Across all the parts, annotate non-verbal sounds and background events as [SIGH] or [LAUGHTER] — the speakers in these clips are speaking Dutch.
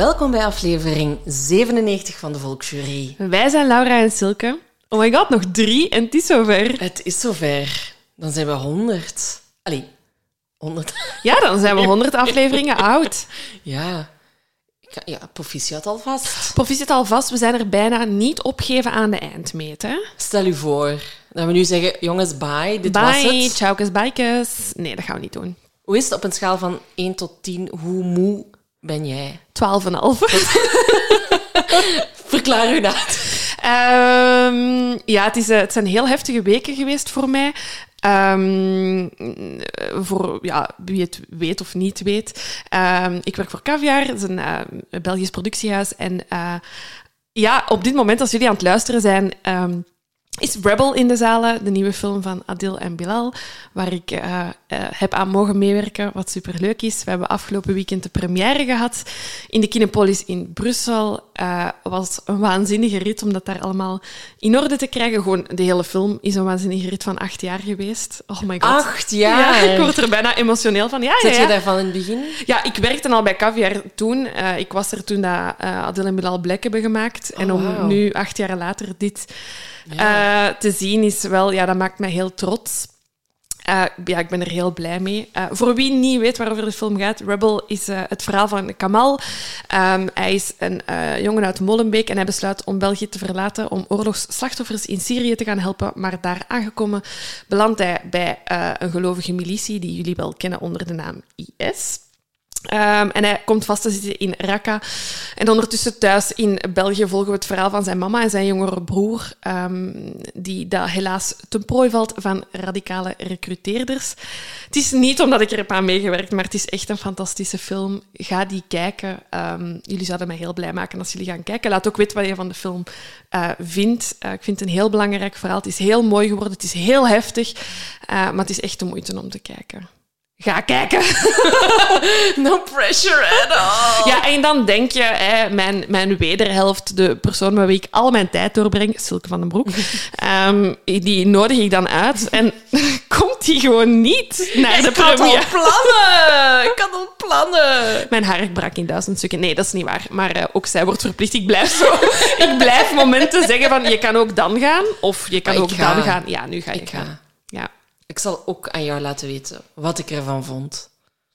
Welkom bij aflevering 97 van de Volksjury. Wij zijn Laura en Silke. Oh my god, nog drie en het is zover. Het is zover. Dan zijn we 100. Allee, 100. Ja, dan zijn we 100 afleveringen oud. Ja. Ja, proficiat alvast. Proficiat alvast, we zijn er bijna niet opgeven aan de eindmeet. Hè? Stel u voor dat we nu zeggen, jongens, bye, dit was Bye, het. tjaukes, bijkes. Nee, dat gaan we niet doen. Hoe is het op een schaal van 1 tot 10? Hoe moe ben jij? 12,5. [LAUGHS] Verklaar u dat. Ehm, ja, het, is, eh, het zijn heel heftige weken geweest voor mij. Ehm, voor ja, wie het weet of niet weet. Ehm, ik werk voor Caviar, dat is een eh, Belgisch productiehuis. En eh, ja, op dit moment, als jullie aan het luisteren zijn, is Rebel in de zalen, de nieuwe film van Adil en Bilal, waar ik eh, eh, heb aan mogen meewerken, wat superleuk is. We hebben afgelopen weekend de première gehad in de Kinepolis in Brussel. Eh was een waanzinnige rit om dat daar allemaal in orde te krijgen. Gewoon, de hele film is een waanzinnige rit van acht jaar geweest. Oh my god. Acht jaar. Ja, [LAUGHS] ik word er bijna emotioneel van. Ja, ja, Zet je ja. daarvan in het begin? Ja, ik werkte al bij Caviar toen. Ik was er toen dat Adil en Bilal Black hebben gemaakt. en Oh, om nu, acht jaar later, dit eh, te zien, is wel... Ja, dat maakt mij heel trots. Eh, ja, ik ben er heel blij mee. Eh, voor wie niet weet waarover de film gaat, Rebel is het verhaal van Kamal. Ehm, hij is een jongen uit Molenbeek en hij besluit om België te verlaten om oorlogsslachtoffers in Syrië te gaan helpen. Maar daar aangekomen belandt hij bij een gelovige militie die jullie wel kennen onder de naam IS. Ehm, en hij komt vast te zitten in Raqqa. En ondertussen thuis in België volgen we het verhaal van zijn mama en zijn jongere broer, ehm, die dat helaas ten prooi valt van radicale recruteerders. Het is niet omdat ik er heb aan meegewerkt, maar het is echt een fantastische film. Ga die kijken. Ehm, jullie zouden mij heel blij maken als jullie gaan kijken. Laat ook weten wat je van de film eh, vindt. Eh, ik vind het een heel belangrijk verhaal. Het is heel mooi geworden. Het is heel heftig. eh, maar het is echt de moeite om te kijken. Ga kijken. [LAUGHS] No pressure at all. Ja, en dan denk je, hè, mijn, mijn wederhelft, de persoon met wie ik al mijn tijd doorbreng, Silke van den Broek, [LAUGHS] ehm, die nodig ik dan uit. En [LAUGHS] komt die gewoon niet naar de Ik had al plannen. Ik had al plannen. Mijn haar brak in duizend stukken. Nee, dat is niet waar. Maar eh, ook zij wordt verplicht. Ik blijf zo. ik blijf momenten zeggen van, je kan ook dan gaan. Of je kan Maar ook ga. dan gaan. Ja, nu ga Ik gaan. ga. Ik zal ook aan jou laten weten wat ik ervan vond.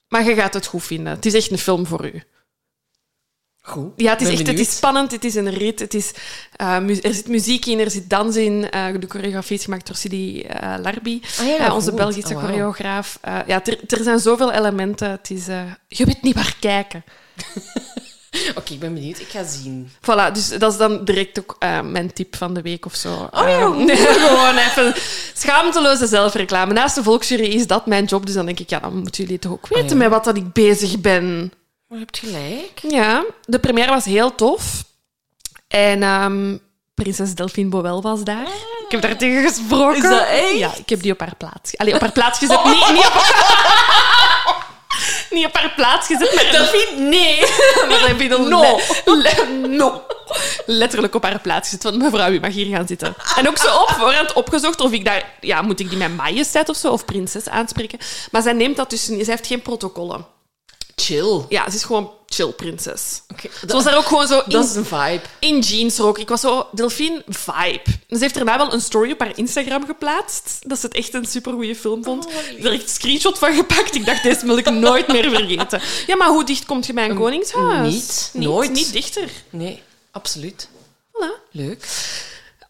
Maar je gaat het goed vinden. Het is echt een film voor u. Goed. Ja, het is echt het is spannend, het is een rit, het is, eh, er zit muziek in, er zit dans in. Eh, de choreografie is gemaakt door Sidi eh, Larbi, Ah, ja, onze goed. Belgische Oh, choreograaf. Ja, er, er zijn zoveel elementen. Het is, je weet niet waar kijken. [LAUGHS] [LAUGHS] Oké, ik ben benieuwd. Ik ga zien. Voilà, dus dat is dan direct ook eh, mijn tip van de week of zo. Oh ja, Eh, goed. [LAUGHS] gewoon even schaamteloze zelfreclame. Naast de volksjury is dat mijn job, dus dan denk ik, ja, dan moeten jullie toch ook weten Ah, ja. met wat dat ik bezig ben. Maar je hebt gelijk. Ja, de première was heel tof. En ehm, prinses Delphine Boel was daar. Ik heb daar tegen gesproken. Is dat echt? Ja, ik heb die op haar plaats... Allee, op haar plaats gezet. Niet, niet, op... [LAUGHS] niet op haar plaats gezet, maar... Delphine, nee. [LAUGHS] maar Delphine No. le- no. Letterlijk op haar plaats gezet. Want mevrouw, u mag hier gaan zitten. En ook zo op voorhand opgezocht of ik daar... Ja, moet ik die met majesteit of zo, of prinses aanspreken? Maar zij neemt dat dus... niet. Zij heeft geen protocollen. Chill. Ja, ze is gewoon chill prinses. Oké, Ze was daar ook gewoon zo in, dat is een vibe. in jeans ook. Ik was zo Delphine vibe. Ze heeft daarna wel een story op haar Instagram geplaatst. Dat ze het echt een supergoeie film vond. Oh, er echt een screenshot van gepakt. Ik dacht, deze wil ik nooit meer vergeten. Ja, maar hoe dicht komt je bij een koningshuis? niet. Nooit. Niet dichter. Nee, absoluut. Voilà. Leuk.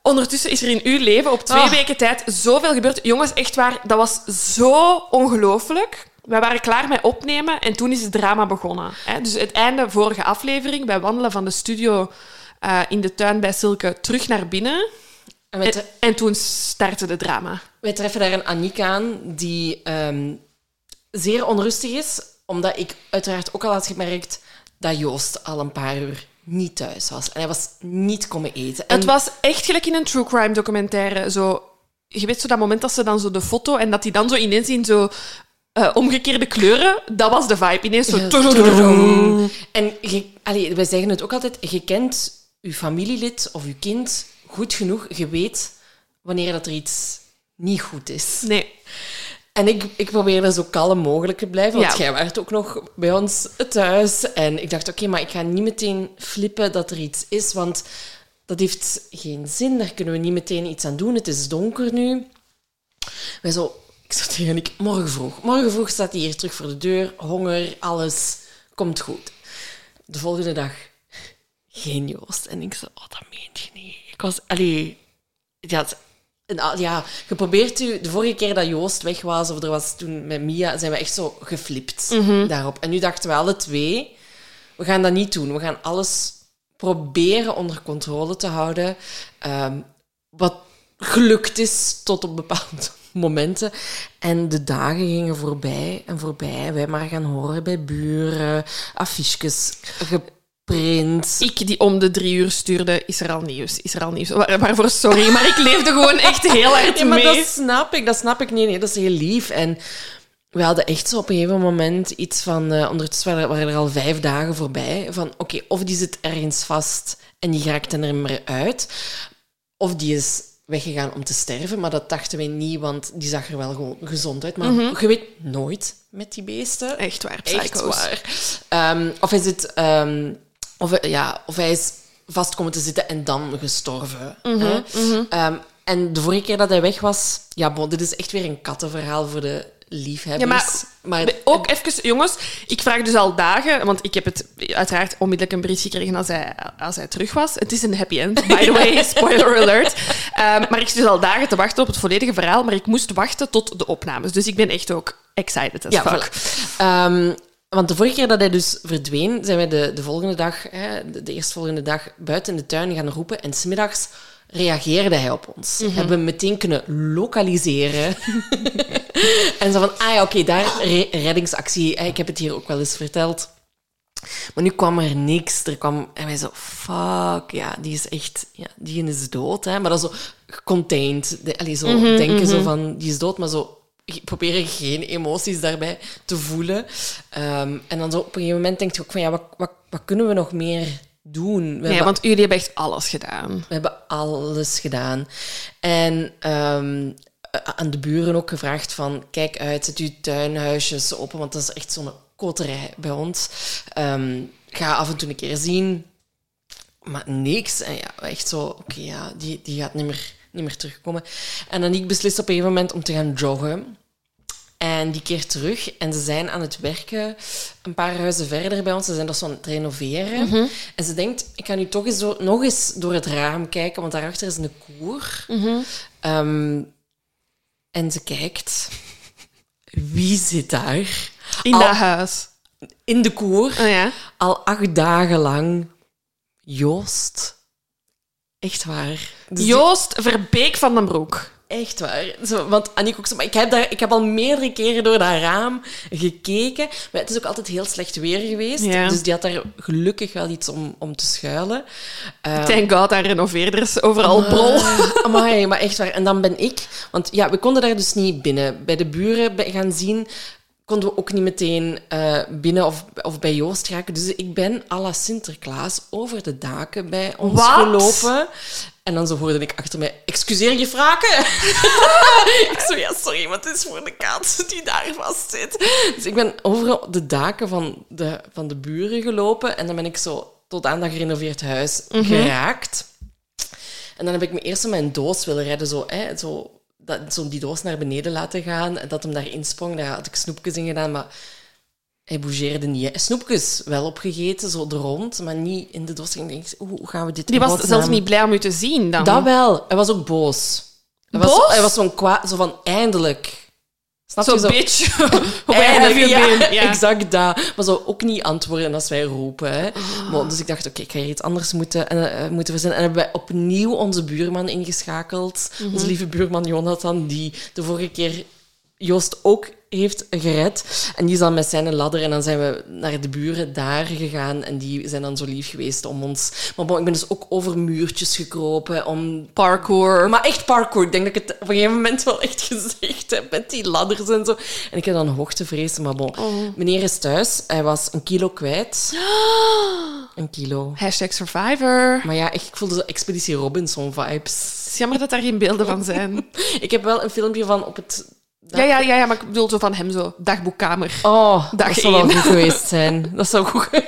Ondertussen is er in uw leven op twee Ah. weken tijd zoveel gebeurd. Jongens, echt waar, dat was zo ongelooflijk. Wij waren klaar met opnemen en toen is het drama begonnen. Hè? Dus het einde vorige aflevering, wij wandelen van de studio eh, in de tuin bij Silke terug naar binnen. En En, toen startte de drama. wij treffen daar een Aniek aan die ehm, zeer onrustig is, omdat ik uiteraard ook al had gemerkt dat Joost al een paar uur niet thuis was. En hij was niet komen eten. En Het was echt gelijk in een true crime documentaire. Zo, je weet zo dat moment dat ze dan zo de foto en dat die dan zo ineens in zo eh, omgekeerde kleuren, dat was de vibe. Ineens zo... En je, allee, wij zeggen het ook altijd, je kent je familielid of je kind goed genoeg. Je weet wanneer dat er iets niet goed is. Nee. En ik, ik probeerde zo kalm mogelijk te blijven, want Ja. jij waart ook nog bij ons thuis. En ik dacht, oké, maar ik ga niet meteen flippen dat er iets is, want dat heeft geen zin. Daar kunnen we niet meteen iets aan doen. Het is donker nu. Wij zo, ik zat tegen ik, morgen vroeg. Morgen vroeg staat hij hier terug voor de deur. Honger, alles komt goed. De volgende dag, geen Joost. En ik zo, oh, dat meent je niet. Ik was, allee, ja, en, ja, geprobeerd u... De vorige keer dat Joost weg was, of er was toen met Mia, zijn we echt zo geflipt daarop. En nu dachten we alle twee, we gaan dat niet doen. We gaan alles proberen onder controle te houden. Ehm, wat gelukt is tot op bepaalde [LAUGHS] momenten. En de dagen gingen voorbij en voorbij. Wij maar gaan horen bij buren, affiches geprint. Ik die om de drie uur stuurde, is er al nieuws, is er al nieuws. Waar- Waarvoor sorry, maar ik leefde gewoon echt heel hard [LAUGHS] Ja, maar mee. dat snap ik, dat snap ik. Nee, nee, dat is heel lief. En we hadden echt zo op een gegeven moment iets van... eh, ondertussen waren, waren er al vijf dagen voorbij. Van, oké, of die zit ergens vast en die raakt er niet meer uit. Of die is weggegaan om te sterven. Maar dat dachten wij niet, want die zag er wel gewoon gezond uit. Maar je weet nooit met die beesten. Echt waar, Echt psycho's. waar. Ehm, of hij zit... ehm, of, hij- ja, of hij is vast komen te zitten en dan gestorven. Mhm, hè. Ehm, en de vorige keer dat hij weg was... Ja, bon, dit is echt weer een kattenverhaal voor de liefhebbers. Ja, maar, ook even, jongens, ik vraag dus al dagen, want ik heb het uiteraard onmiddellijk een brief gekregen als hij, als hij terug was. Het is een happy end, by the way, [LAUGHS] spoiler alert. Ehm, maar ik zit dus al dagen te wachten op het volledige verhaal, maar ik moest wachten tot de opnames. Dus ik ben echt ook excited as Ja, fuck. voilà. Ehm, want de vorige keer dat hij dus verdween, zijn wij de, de volgende dag, hè, de, de eerstvolgende dag, buiten in de tuin gaan roepen. En smiddags reageerde hij op ons. Mhm. Hebben we meteen kunnen lokaliseren. [LAUGHS] en zo van, ah ja, oké, daar, re- reddingsactie. Hè, Ik heb het hier ook wel eens verteld. Maar nu kwam er niks. Er kwam, en wij zo, fuck, ja, die is echt, ja, die is dood. Hè? Maar dat is zo contained. De, allee, zo Mhm, denken zo van, die is dood, maar zo proberen geen emoties daarbij te voelen. Ehm, en dan zo op een gegeven moment denk je ook van, ja, wat, wat, wat kunnen we nog meer doen? We Nee, want jullie hebben echt alles gedaan. we hebben alles gedaan. En ehm, aan de buren ook gevraagd van... Kijk uit, zet uw tuinhuisjes open, want dat is echt zo'n koterij bij ons. Ehm, ga af en toe een keer zien. Maar niks. En ja, echt zo... Oké, ja, die, die gaat niet meer, niet meer terugkomen. En dan ik beslist op een gegeven moment om te gaan joggen. En die keert terug en ze zijn aan het werken een paar huizen verder bij ons. Ze zijn dat zo aan het renoveren. En ze denkt, ik ga nu toch eens door, nog eens door het raam kijken, want daarachter is een koer. Ehm, en ze kijkt. Wie zit daar? In Al- dat huis. In de koer. Oh ja? Al acht dagen lang. Joost. Echt waar. Dus Joost Verbeek van den Broek. Echt waar. Zo, want Aniek ook zo, maar ik heb, daar, ik heb al meerdere keren door dat raam gekeken. Maar het is ook altijd heel slecht weer geweest. Ja. Dus die had daar gelukkig wel iets om, om te schuilen. Eh, Thank God, daar renoveerders overal brol. [LAUGHS] Amai, maar echt waar. En dan ben ik... Want ja, we konden daar dus niet binnen. Bij de buren gaan zien konden we ook niet meteen eh, binnen of, of bij Joost raken. Dus ik ben à la Sinterklaas over de daken bij ons gelopen. En dan zo hoorde ik achter mij, excuseer je vragen. [LAUGHS] ik zo, ja, sorry, maar het is voor de kat die daar vast zit. Dus ik ben over de daken van de, van de buren gelopen. En dan ben ik zo tot aan dat gerenoveerd huis geraakt. En dan heb ik me eerst in mijn doos willen redden, zo, hè, zo, dat, zo die doos naar beneden laten gaan. En dat hem daar insprong, daar had ik snoepjes in gedaan, maar hij bougeerde niet. Snoepjes wel opgegeten, zo er rond, maar niet in de doos. Ik denk, hoe hoe gaan we dit Die in was godsnaam- zelfs niet blij om u te zien dan. Dat wel. Hij was ook boos. Hij was, Boos? hij was zo'n kwaad, zo van eindelijk. Snap Zo'n je? Zo, bitch. Where have you ja, exact dat. Maar zo ook niet antwoorden als wij roepen. Hè. Maar, dus ik dacht, oké, ik ga hier iets anders moeten, eh, moeten verzinnen. En hebben wij opnieuw onze buurman ingeschakeld. Mhm. Onze lieve buurman Jonathan, die de vorige keer Joost ook heeft gered. En die is dan met zijn ladder en dan zijn we naar de buren daar gegaan. En die zijn dan zo lief geweest om ons... Maar bon, ik ben dus ook over muurtjes gekropen om Parkour. maar echt parkour. Ik denk dat ik het op een gegeven moment wel echt [LAUGHS] gezegd heb met die ladders en zo. En ik heb dan hoogtevrees, maar bon. Meneer is thuis. Hij was een kilo kwijt. [GASPS] Een kilo. Hashtag Survivor. Maar ja, echt, ik voelde zo Expeditie Robinson-vibes. Het is jammer dat daar geen beelden van zijn. [LAUGHS] Ik heb wel een filmpje van op het... Ja, ja, ja, ja, maar ik bedoel zo van hem zo. Dagboekkamer. Oh, Dag dat zou wel één. goed geweest zijn. Dat zou goed [LAUGHS]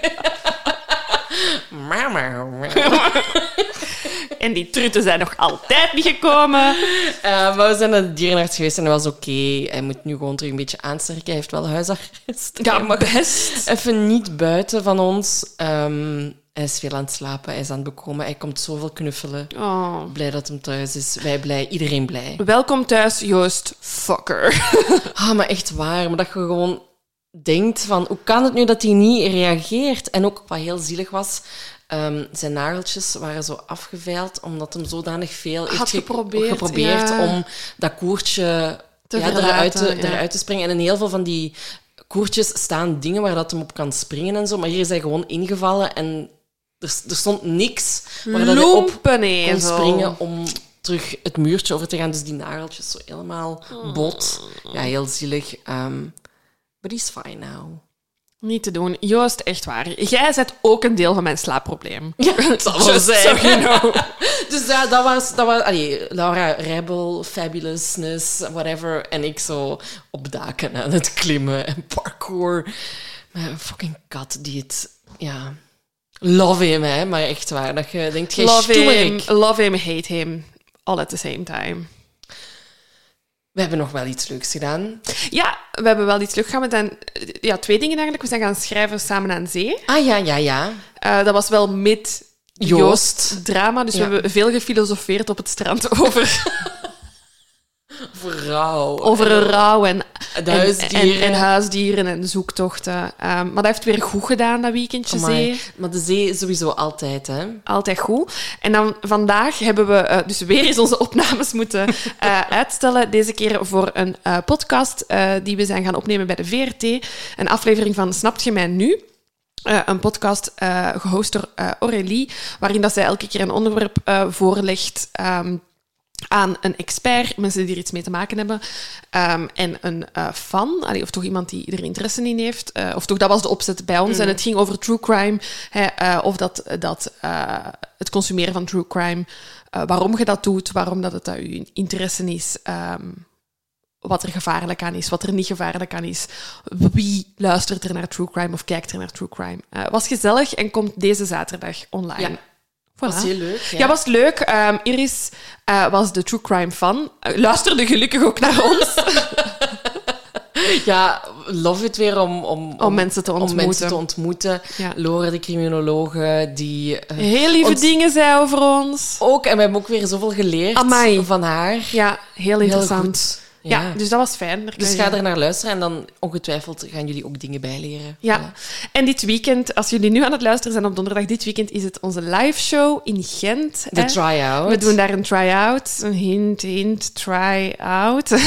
En die trutten zijn nog altijd niet gekomen. Eh, maar we zijn naar de dierenarts geweest en dat was oké. Hij moet nu gewoon terug een beetje aansterken. Hij heeft wel huisarrest. Ja, maar best. Even niet buiten van ons. Ehm, hij is veel aan het slapen, hij is aan het bekomen. Hij komt zoveel knuffelen. Oh. Blij dat hem thuis is. Wij blij, iedereen blij. Welkom thuis, Joost. Fucker. [LAUGHS] Ah, maar echt waar. Maar dat je gewoon denkt van... Hoe kan het nu dat hij niet reageert? En ook wat heel zielig was... ehm, zijn nageltjes waren zo afgeveild omdat hem zodanig veel heeft Had ge- geprobeerd, geprobeerd ja. om dat koertje Te ja, eruit, te, ja. eruit te springen. En in heel veel van die koertjes staan dingen waar dat hem op kan springen en zo. Maar hier is hij gewoon ingevallen en er, er stond niks waar dat op kon springen om terug het muurtje over te gaan. Dus die nageltjes zo helemaal Oh. bot. Ja, heel zielig. But he's fine now. Niet te doen. Joost, echt waar. Jij bent ook een deel van mijn slaapprobleem. [LAUGHS] Ja, het zal Just so you know. [LAUGHS] dus ja, dat was... Dat was allee, Laura, rebel, fabulousness, whatever. En ik zo op daken aan het klimmen en parkour. Met een fucking kat die het... Ja... Love him, hè. Maar echt waar. Dat je denkt, jij Love him, love him, hate him. All at the same time. We hebben nog wel iets leuks gedaan. Ja, we hebben wel iets leuk gaan. We zijn, ja, twee dingen eigenlijk. We zijn gaan schrijven samen aan zee. Ah, ja, ja, ja. Eh, dat was wel met Joost. Joost drama. Dus Ja. we hebben veel gefilosofeerd op het strand [LAUGHS] over. Over rouw en, De en, huisdieren. en, en huisdieren en zoektochten. Ehm, maar dat heeft weer goed gedaan, dat weekendje zee. Maar de zee is sowieso altijd, hè. Altijd goed. En dan vandaag hebben we eh, dus weer eens onze [LAUGHS] opnames moeten eh, uitstellen. Deze keer voor een eh, podcast die we zijn gaan opnemen bij de VRT. Een aflevering van Snapt je mij nu? Een podcast eh, gehost door eh, Aurélie, waarin dat zij elke keer een onderwerp voorlegt ehm, aan een expert, mensen die er iets mee te maken hebben, ehm, en een eh, fan, allee, of toch iemand die er interesse in heeft. eh, of toch, dat was de opzet bij ons. En het ging over true crime, hè, eh, of dat, dat het consumeren van true crime, waarom je dat doet, waarom dat het je interesse is, ehm, wat er gevaarlijk aan is, wat er niet gevaarlijk aan is. Wie luistert er naar true crime of kijkt er naar true crime? Was gezellig en komt deze zaterdag online. Ja. Voilà. Was heel leuk. Ja, was leuk. Ehm, Iris eh, was de true crime fan. Eh, luisterde gelukkig ook naar ons. [LAUGHS] Ja, love it weer om, om, Om mensen te Om ontmoeten. mensen te ontmoeten. Ja. Lore, de criminologe, die... eh, Heel lieve ons dingen zei over ons. Ook, en we hebben ook weer zoveel geleerd Amai. van haar. Ja, heel interessant. Ja. Ja. dus dat was fijn. Daar Dus ga je- er naar luisteren en dan ongetwijfeld gaan jullie ook dingen bijleren. Ja, en dit weekend, als jullie nu aan het luisteren zijn op donderdag, dit weekend is het onze live show in Gent. De try-out. We doen daar een try-out. Een hint, hint, try-out. [LAUGHS]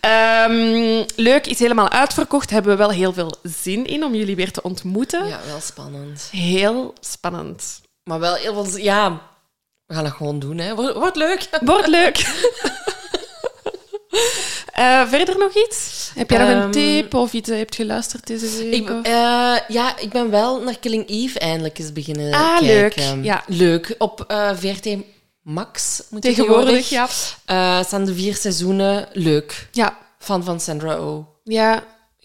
Ehm, leuk, is helemaal uitverkocht. Hebben we wel heel veel zin in om jullie weer te ontmoeten. Ja, wel spannend. Heel spannend. Maar wel heel veel... Ja, we gaan dat gewoon doen, hè. Wordt, wordt leuk. [LAUGHS] Wordt leuk. Eh, verder nog iets? Heb jij nog een Ehm, tip of iets dat je hebt geluisterd deze week? Ik, eh, ja, ik ben wel naar Killing Eve eindelijk eens beginnen Ah, kijken. leuk, ja. Leuk. Op eh VRT Max moet je Tegenwoordig, ja. Staan de vier seizoenen. Leuk. Ja, Fan van Sandra Oh. ja.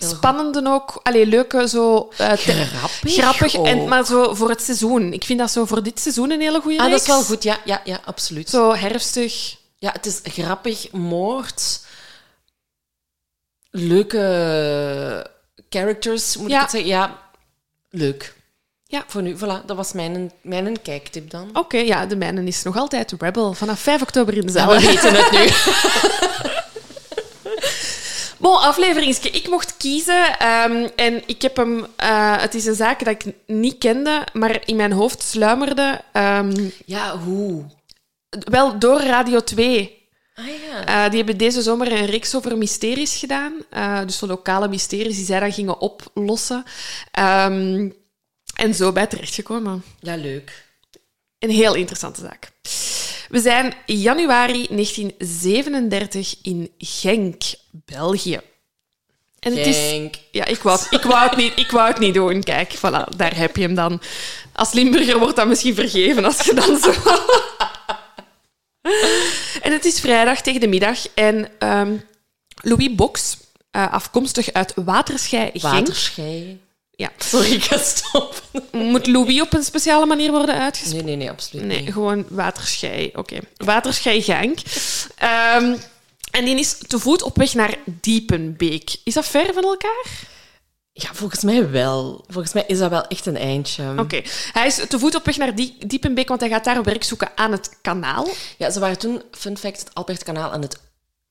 Spannende ook. Allee, leuke, zo... eh, Grappig. Grappig, en, maar zo voor het seizoen. Ik vind dat zo voor dit seizoen een hele goede Ah, dat is wel goed. Ja, ja, ja absoluut. Zo herfstig. Ja, het is grappig, moord. Leuke characters, moet Ja. ik het zeggen. Ja, leuk. Ja. Voor nu, voilà, dat was mijn, mijn kijktip dan. Oké, ja, de mijne is nog altijd Rebel. Vanaf 5 oktober in de Ja, zaal. we weten het nu. [LAUGHS] Bon, afleveringske. Ik mocht kiezen ehm, en ik heb hem... eh, het is een zaak dat ik niet kende, maar in mijn hoofd sluimerde. ehm, Ja, hoe? wel door Radio 2. Ah ja. Eh, die hebben deze zomer een reeks over mysteries gedaan. Eh, dus zo lokale mysteries die zij dan gingen oplossen. Ehm, en zo bij terechtgekomen. Ja, leuk. Een heel interessante zaak. We zijn januari 1937 in Genk, België. En het is... Ja, ik wou, het- ik, wou het niet, ik wou het niet doen. Kijk, voilà, daar heb je hem dan. Als Limburger wordt dat misschien vergeven als je dan zo... [LAUGHS] en het is vrijdag tegen de middag en ehm, Louis Box, eh, afkomstig uit Waterschei, Genk... Waterschei. Ja. Sorry, ik ga stoppen. Moet Louis op een speciale manier worden uitgesproken? Nee, nee, nee, absoluut Nee, niet. gewoon waterschei. Oké. Waterschei Genk. Ehm, en die is te voet op weg naar Diepenbeek. Is dat ver van elkaar? Ja, volgens mij wel. Volgens mij is dat wel echt een eindje. Oké. Hij is te voet op weg naar Die- Diepenbeek, want hij gaat daar werk zoeken aan het kanaal. Ja, ze waren toen, fun fact, het Albertkanaal aan het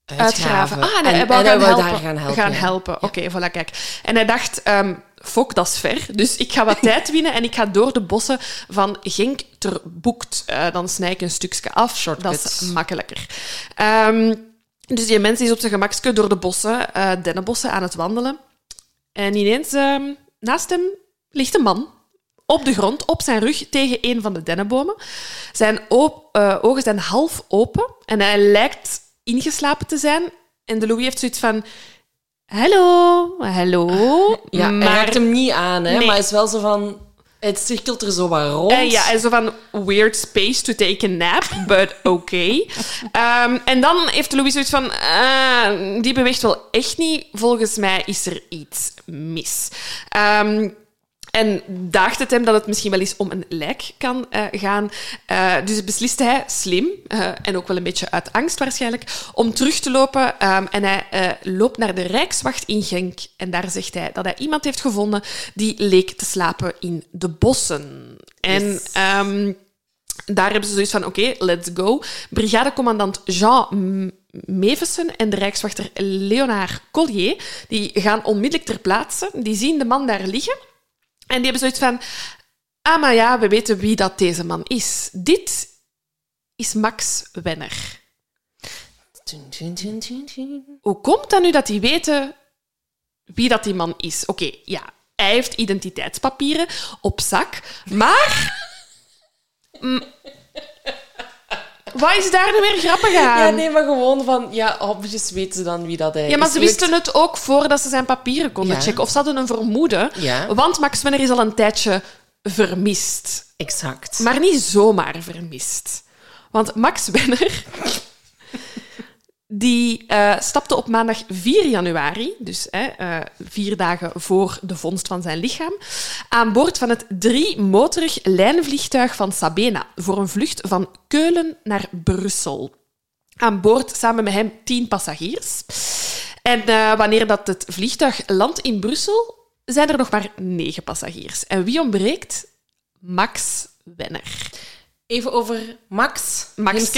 uitgraven. Uitgraven. Ah, en, en, hij wou en hij gaan helpen. daar gaan helpen. ja. Oké, voilà, kijk. En hij dacht... ehm Fok, dat is ver. Dus ik ga wat [LAUGHS] tijd winnen en ik ga door de bossen van Genk ter Boekt. Eh, dan snij ik een stukje af. Shortcuts. Dat is [LAUGHS] makkelijker. Ehm, dus die mens is op zijn gemakske door de bossen, eh dennenbossen, aan het wandelen. En ineens, ehm, naast hem ligt een man. Op de grond, op zijn rug, tegen een van de dennenbomen. Zijn eh, ogen zijn half open en hij lijkt ingeslapen te zijn. En de Louis heeft zoiets van... Hallo, hallo. [LAUGHS] Ja, hij raakt hem niet aan, hè, Nee. maar hij is wel zo van... Het cirkelt er zo wat rond. Eh, ja, en zo van weird space to take a nap, but okay. [LAUGHS] Ehm, en dan heeft Louis zoiets van, ah, die beweegt wel echt niet. Volgens mij is er iets mis. Ehm, en daagt het hem dat het misschien wel eens om een lijk kan eh, gaan. Eh, dus beslist hij slim, eh, en ook wel een beetje uit angst waarschijnlijk, om terug te lopen. Ehm, en hij loopt naar de Rijkswacht in Genk. En daar zegt hij dat hij iemand heeft gevonden die leek te slapen in de bossen. En Yes. ehm, daar hebben ze zoiets van, oké, let's go. Brigadecommandant Jean M- Mevessen en de rijkswachter Leonard Collier, die gaan onmiddellijk ter plaatse. Die zien de man daar liggen. En die hebben zoiets van... Ah, maar ja, we weten wie dat deze man is. Dit is Max Wenner. Hoe komt dat nu dat die weten wie dat die man is? Oké, ja, hij heeft identiteitspapieren op zak, maar... Wat is daar nu weer grappig aan? Ja, nee, maar gewoon van... Ja, obviously weten ze dan wie dat hij Ja, maar is. ze wisten het ook voordat ze zijn papieren konden Ja. checken. Of ze hadden een vermoeden. Ja. Want Max Wenner is al een tijdje vermist. Exact. Maar niet zomaar vermist. Want Max Wenner... Die eh, stapte op maandag 4 januari, dus eh, vier dagen voor de vondst van zijn lichaam, aan boord van het drie-motorig lijnvliegtuig van Sabena voor een vlucht van Keulen naar Brussel. Aan boord samen met hem tien passagiers. En eh, wanneer dat het vliegtuig landt in Brussel, zijn er nog maar negen passagiers. En wie ontbreekt? Max Wenner. Even over Max. Max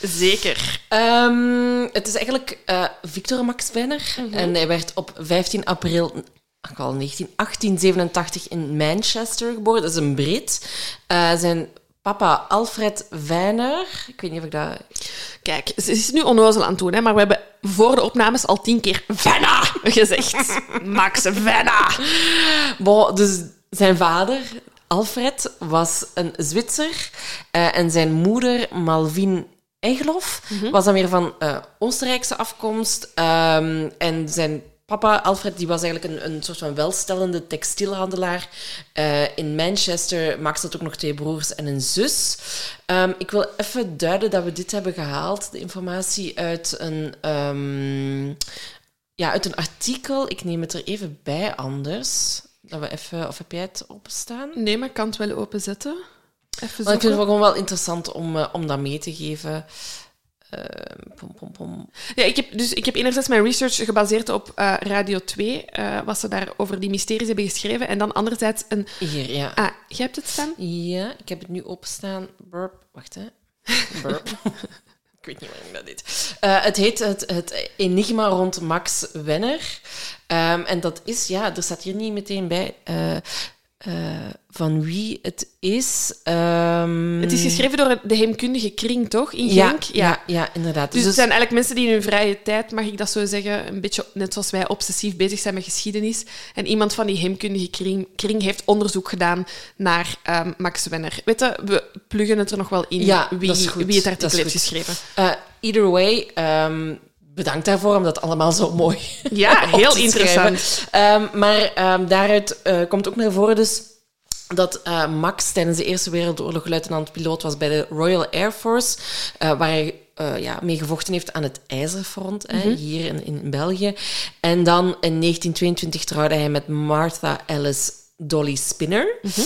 zeker. Ehm, het is eigenlijk eh, Victor Max Wenner. Mhm. En hij werd op 15 april ach, wel 19, 1887 in Manchester geboren. Dat is een Brit. Eh, zijn papa Alfred Weiner. Ik weet niet of ik dat... Kijk, ze is nu onnozel aan het doen, hè, maar we hebben voor de opnames al tien keer Venna gezegd. [LAUGHS] Max Venna. Bon, dus zijn vader, Alfred, was een Zwitser. eh, en zijn moeder, Malvin Egloff was dan weer van eh, Oostenrijkse afkomst. Ehm, en zijn papa, Alfred, die was eigenlijk een, een soort van welstellende textielhandelaar eh, in Manchester. Max had ook nog twee broers en een zus. Ehm, ik wil even duiden dat we dit hebben gehaald, de informatie uit een, ehm, ja, uit een artikel. Ik neem het er even bij anders. Dat we even, of heb jij het opstaan? Nee, maar ik kan het wel openzetten. Even Want ik vind het gewoon wel interessant om, eh, om dat mee te geven. Ehm, pom, pom, pom. Ja, ik heb, dus ik heb enerzijds mijn research gebaseerd op eh, Radio 2, eh, wat ze daar over die mysteries hebben geschreven. En dan anderzijds een... Hier, ja. Ah, jij hebt het staan? Ja, ik heb het nu opstaan. Burp. Wacht, hè. Burp. [LAUGHS] ik weet niet waarom dat deed. Eh, het heet het, het Enigma rond Max Wenner. Ehm, en dat is, ja, er staat hier niet meteen bij eh, eh, van wie het is. Ehm, Het is geschreven door de heemkundige kring, toch? In ja, Genk? ja, ja, inderdaad. Dus het zijn eigenlijk mensen die in hun vrije tijd, mag ik dat zo zeggen, een beetje net zoals wij obsessief bezig zijn met geschiedenis. En iemand van die heemkundige kring, kring heeft onderzoek gedaan naar ehm, Max Wenner. Weet je, we pluggen het er nog wel in Ja, wie, wie het artikel heeft geschreven. Eh, either way, ehm, bedankt daarvoor om dat allemaal zo mooi Ja, [LAUGHS] heel te interessant. Ehm, maar ehm, daaruit eh, komt ook naar voren dus dat eh, Max tijdens de Eerste Wereldoorlog luitenant-piloot was bij de Royal Air Force, eh, waar hij ja, mee gevochten heeft aan het IJzerfront, hè, Mhm. hier in, in België. En dan in 1922 trouwde hij met Martha Alice Dolly Spinner. Mhm.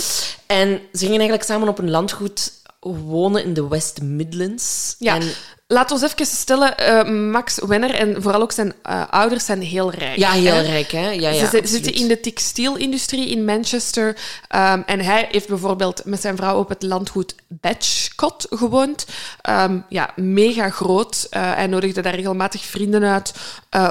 En ze gingen eigenlijk samen op een landgoed wonen in de West Midlands. Ja, En, laat ons even stellen, eh, Max Wenner en vooral ook zijn eh, ouders zijn heel rijk. ja heel hè? rijk, hè? Ja, ja, ze zitten- in de textielindustrie in Manchester. Ehm, en hij heeft bijvoorbeeld met zijn vrouw op het landgoed Batchcot gewoond. Ehm, ja, mega groot. Eh, hij nodigde daar regelmatig vrienden uit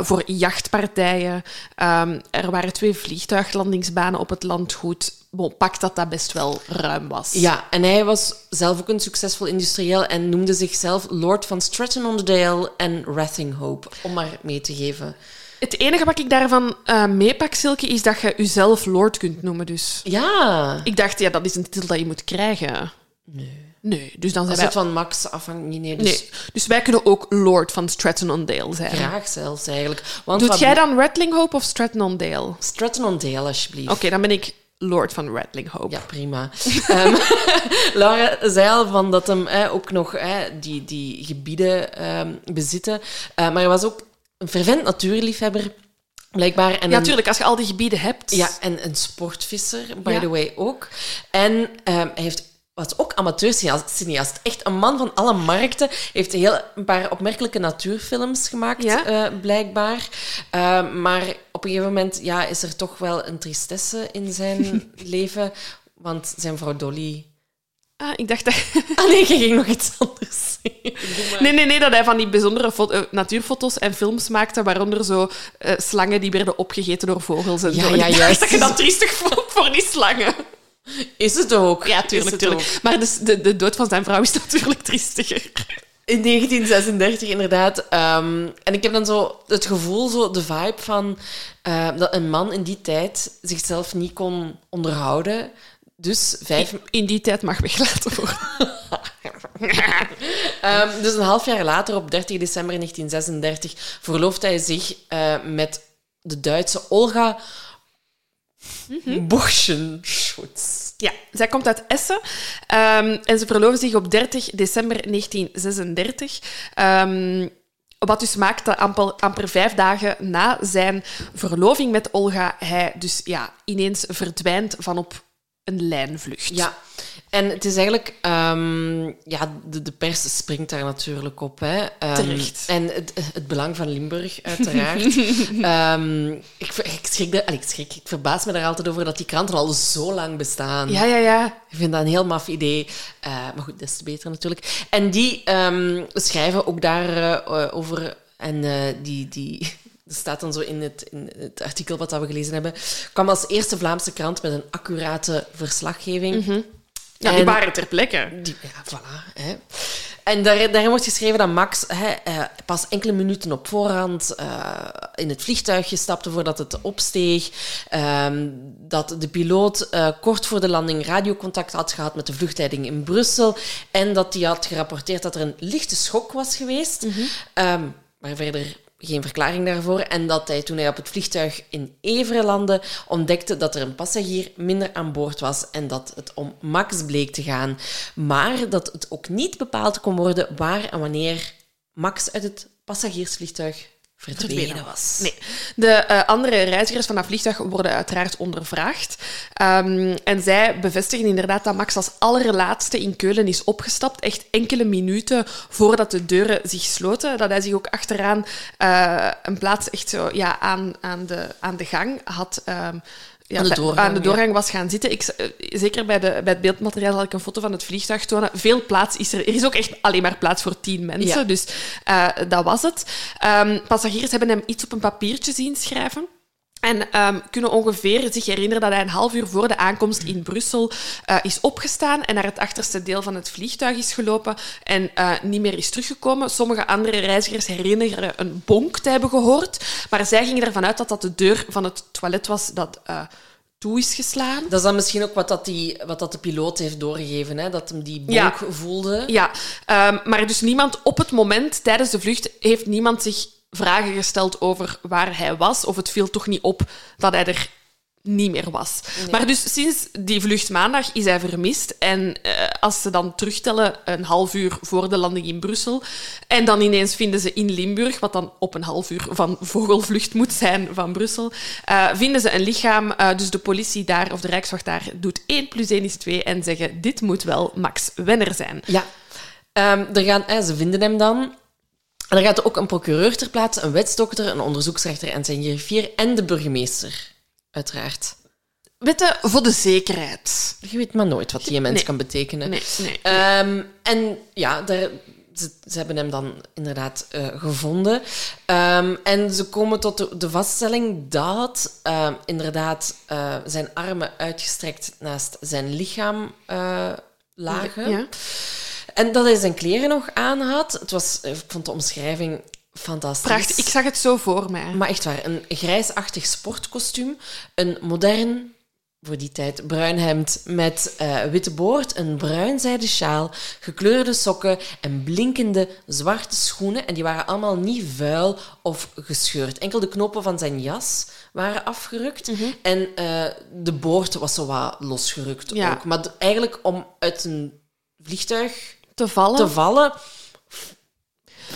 voor jachtpartijen. Ehm, er waren twee vliegtuiglandingsbanen op het landgoed. Bon, pak dat dat best wel ruim was. Ja, en hij was zelf ook een succesvol industrieel en noemde zichzelf Lord van Stratton-on-Dale en Rathinghope, om maar mee te geven. Het enige wat ik daarvan eh meepak, Silke, is dat je jezelf Lord kunt noemen. Dus Ja, ik dacht, ja, dat is een titel dat je moet krijgen. Nee. Nee, dus dan zijn als wij... het van Max afhangt, niet, nee, dus Nee, dus wij kunnen ook Lord van Stratton-on-Dale zijn. graag zelfs eigenlijk. Want Doet wat- jij dan Rattling Hope of Stratton-on-Dale? Oké, Stratton-on-Dale, alsjeblieft. dan ben ik Lord van Rattling Hope. Ja, prima. [LAUGHS] Ehm, [LAUGHS] Laura zei al van dat hem eh, ook nog eh, die, die gebieden ehm, bezitten. Eh, maar hij was ook een fervent natuurliefhebber, blijkbaar. En Ja, natuurlijk, als je al die gebieden hebt. Ja, en een sportvisser, by Ja. the way, ook. En ehm, hij heeft, was ook amateurcineast. Echt een man van alle markten. Heeft heel, een paar opmerkelijke natuurfilms gemaakt, Ja. eh, blijkbaar. Ehm, maar op een gegeven moment ja, is er toch wel een tristesse in zijn [LAUGHS] leven. Want zijn vrouw Dolly... Ah, ik dacht dat... [LAUGHS] Ah nee, je ging nog iets anders. Nee, nee, nee, dat hij van die bijzondere eh, natuurfoto's en films maakte, waaronder zo eh, slangen die werden opgegeten door vogels en Ja, zo. Ja, juist. dat je dat triestig vond voor die slangen. Is het ook? Ja, tuurlijk, tuurlijk. ook. Maar dus de, de dood van zijn vrouw is [LAUGHS] natuurlijk triestiger. In 1936, inderdaad. Ehm, en ik heb dan zo het gevoel, zo de vibe van eh, dat een man in die tijd zichzelf niet kon onderhouden. Dus vijf... In die tijd mag weggelaten worden. [LAUGHS] [LAUGHS] Ehm, dus een half jaar later, op 30 december 1936, verlooft hij zich eh, met de Duitse Olga Buchenschutz. Ja, zij komt uit Essen ehm, en ze verloven zich op 30 december 1936. Ehm, wat dus maakt dat amper, amper vijf dagen na zijn verloving met Olga hij dus ja, ineens verdwijnt van op een lijnvlucht. Ja, en het is eigenlijk... ehm, ja, de, de pers springt daar natuurlijk op. Hè. Ehm, Terecht. En het, het belang van Limburg, uiteraard. [LAUGHS] Ehm, ik, ik, schrik, de- allee, ik schrik, ik verbaas me daar altijd over dat die kranten al zo lang bestaan. ja, ja. ja. Ik vind dat een heel maf idee. Eh, maar goed, des te beter natuurlijk. En die schrijven ook daarover. over en eh, die... die dat staat dan zo in het, in het artikel wat dat we gelezen hebben. kwam als eerste Vlaamse krant met een accurate verslaggeving. ja die En- waren ter plekke. die, ja, voilà. Hè. En daar, daarin wordt geschreven dat Max hè, eh, pas enkele minuten op voorhand eh, in het vliegtuigje stapte voordat het opsteeg. Ehm, dat de piloot eh, kort voor de landing radiocontact had gehad met de vluchtleiding in Brussel. En dat hij had gerapporteerd dat er een lichte schok was geweest. Ehm, maar verder geen verklaring daarvoor. En dat hij toen hij op het vliegtuig in Everen landde, ontdekte dat er een passagier minder aan boord was en dat het om Max bleek te gaan. Maar dat het ook niet bepaald kon worden waar en wanneer Max uit het passagiersvliegtuig verdwenen was. Nee. De eh, andere reizigers van dat vliegtuig worden uiteraard ondervraagd. Ehm, en zij bevestigen inderdaad dat Max als allerlaatste in Keulen is opgestapt. Echt enkele minuten voordat de deuren zich sloten. Dat hij zich ook achteraan eh, een plaats echt zo, ja, aan, aan, de, aan de gang had... ehm, ja, Aan de bij- doorgang, aan de doorgang was gaan zitten. Ik, eh, zeker bij, de, bij het beeldmateriaal had ik een foto van het vliegtuig tonen. Veel plaats is er. Er is ook echt alleen maar plaats voor tien mensen. Ja. Dus eh, dat was het. Ehm, passagiers hebben hem iets op een papiertje zien schrijven. En ehm, kunnen ongeveer zich herinneren dat hij een half uur voor de aankomst in Brussel eh, is opgestaan en naar het achterste deel van het vliegtuig is gelopen en eh, niet meer is teruggekomen. Sommige andere reizigers herinneren een bonk te hebben gehoord, maar zij gingen ervan uit dat dat de deur van het toilet was dat eh, toe is geslaan. Dat is dan misschien ook wat, dat die, wat dat de piloot heeft doorgegeven, hè? dat hem die bonk Ja. voelde. Ja, ehm, maar dus niemand op het moment tijdens de vlucht heeft niemand zich vragen gesteld over waar hij was. Of het viel toch niet op dat hij er niet meer was. Maar dus sinds die vlucht maandag is hij vermist. En eh, als ze dan terugtellen, een half uur voor de landing in Brussel. En dan ineens vinden ze in Limburg, wat dan op een half uur van vogelvlucht moet zijn van Brussel, eh, vinden ze een lichaam. Eh, dus de politie daar, of de Rijkswacht daar, doet 1 plus 1 is 2 en zeggen, dit moet wel Max Wenner zijn. Ja. Ehm, er gaan, ze vinden hem dan. En er gaat ook een procureur ter plaatse, een wetsdokter, een onderzoeksrechter en zijn griffier en de burgemeester. Uiteraard. Wetten voor de zekerheid. Je weet maar nooit wat die een mens Nee. kan betekenen. Nee, nee. Ehm, en ja, daar, ze, ze hebben hem dan inderdaad eh, gevonden. Ehm, en ze komen tot de, de vaststelling dat ehm, inderdaad eh, zijn armen uitgestrekt naast zijn lichaam eh, lagen. Ja. En dat hij zijn kleren nog aan had. Het was, ik vond de omschrijving fantastisch. Prachtig. Ik zag het zo voor mij. Maar echt waar, een grijsachtig sportkostuum, een modern, voor die tijd, bruin hemd met eh, witte boord, een bruin zijden sjaal, gekleurde sokken en blinkende zwarte schoenen. En die waren allemaal niet vuil of gescheurd. Enkel de knopen van zijn jas waren afgerukt. Mhm. En eh, de boord was zo wat losgerukt Ja. ook. Maar eigenlijk om uit een vliegtuig Te vallen. te vallen,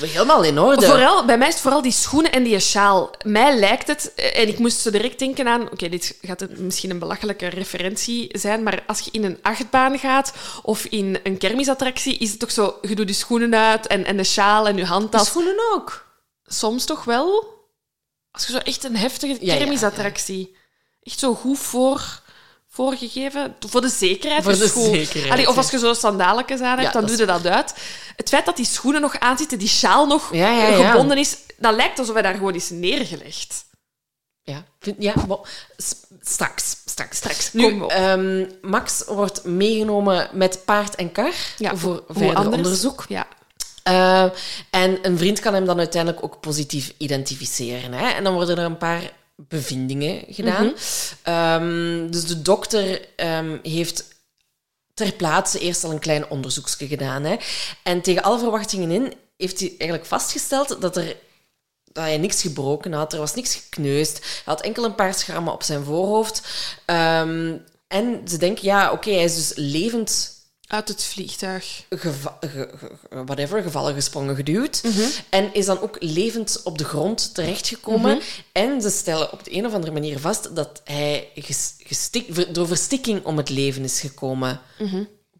helemaal in orde. Vooral, bij mij is het vooral die schoenen en die sjaal. Mij lijkt het, eh, en ik moest zo direct denken aan... Oké, dit gaat een- misschien een belachelijke referentie zijn, maar als je in een achtbaan gaat of in een kermisattractie, is het toch zo... Je doet je schoenen uit en, en de sjaal en je De handtas. schoenen ook. Soms toch wel? Als je zo echt een heftige Ja, ja, kermisattractie... Echt zo goed voor, voorgegeven. Voor de zekerheid. Voor de zekerheid, Allee, of als je zo sandaletjes aan hebt, Ja, dan doe je dat uit. Het feit dat die schoenen nog aanzitten, die sjaal nog Ja, ja, ja. gebonden is, dat lijkt alsof hij daar gewoon is neergelegd. Ja, ja straks. Straks. Straks, Nu, ehm, Max wordt meegenomen met paard en kar voor verder onderzoek. Ja. Eh, en een vriend kan hem dan uiteindelijk ook positief identificeren. Hè? En dan worden er een paar bevindingen gedaan. Mhm. Ehm, dus de dokter ehm, heeft ter plaatse eerst al een klein onderzoekje gedaan. Hè? En tegen alle verwachtingen in heeft hij eigenlijk vastgesteld dat er dat hij niks gebroken had. Er was niks gekneusd. Hij had enkel een paar schrammen op zijn voorhoofd. Ehm, en ze denken, ja, oké, hij is dus levend Uit het vliegtuig. geva- ge- whatever, gevallen, gesprongen, geduwd. Mhm. En is dan ook levend op de grond terechtgekomen. Mhm. En ze stellen op de een of andere manier vast dat hij gestik- door verstikking om het leven is gekomen.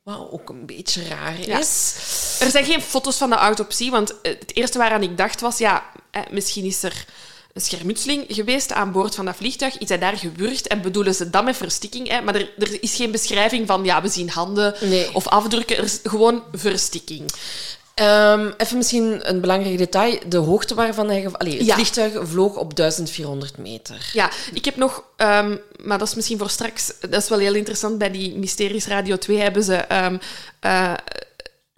Wat ook een beetje raar. Ja. is. Er zijn geen foto's van de autopsie, want het eerste waaraan ik dacht was, ja, misschien is er een schermutseling geweest aan boord van dat vliegtuig. Is hij daar gewurgd en bedoelen ze dat met verstikking? Hè? Maar er, er is geen beschrijving van, ja, we zien handen Nee. of afdrukken. Er is gewoon verstikking. Ehm, even misschien een belangrijk detail. De hoogte waarvan hij... Allee, het Ja. vliegtuig vloog op 1400 meter. Ja, ik heb nog, ehm, maar dat is misschien voor straks, dat is wel heel interessant. Bij die Mysteries Radio 2 hebben ze ehm, eh,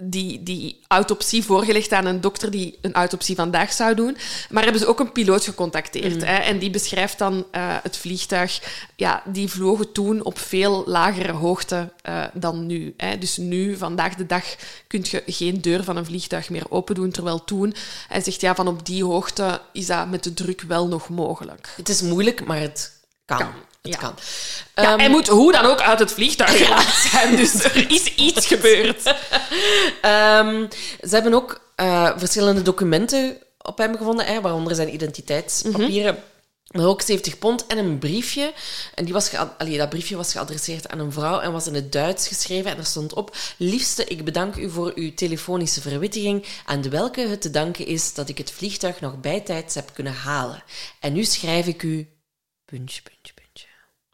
die, die autopsie voorgelegd aan een dokter die een autopsie vandaag zou doen. Maar hebben ze ook een piloot gecontacteerd. Mm. Hè, en die beschrijft dan eh, het vliegtuig. Ja, die vlogen toen op veel lagere hoogte eh, dan nu. Hè. Dus nu, vandaag de dag, kun je geen deur van een vliegtuig meer open doen. Terwijl toen, hij zegt ja, van op die hoogte is dat met de druk wel nog mogelijk. Het is moeilijk, maar het kan. Kan, Het ja. kan. Ja, Ehm, hij moet hoe dan ook uit het vliegtuig geraakt zijn. Dus er is iets gebeurd. [LAUGHS] Ehm, ze hebben ook eh, verschillende documenten op hem gevonden, hè, waaronder zijn identiteitspapieren. Maar ook 70 pond en een briefje. En die was allee, dat briefje was geadresseerd aan een vrouw en was in het Duits geschreven. En er stond op: Liefste, ik bedank u voor uw telefonische verwittiging, aan de welke het te danken is dat ik het vliegtuig nog bijtijds heb kunnen halen. En nu schrijf ik u. Puntje.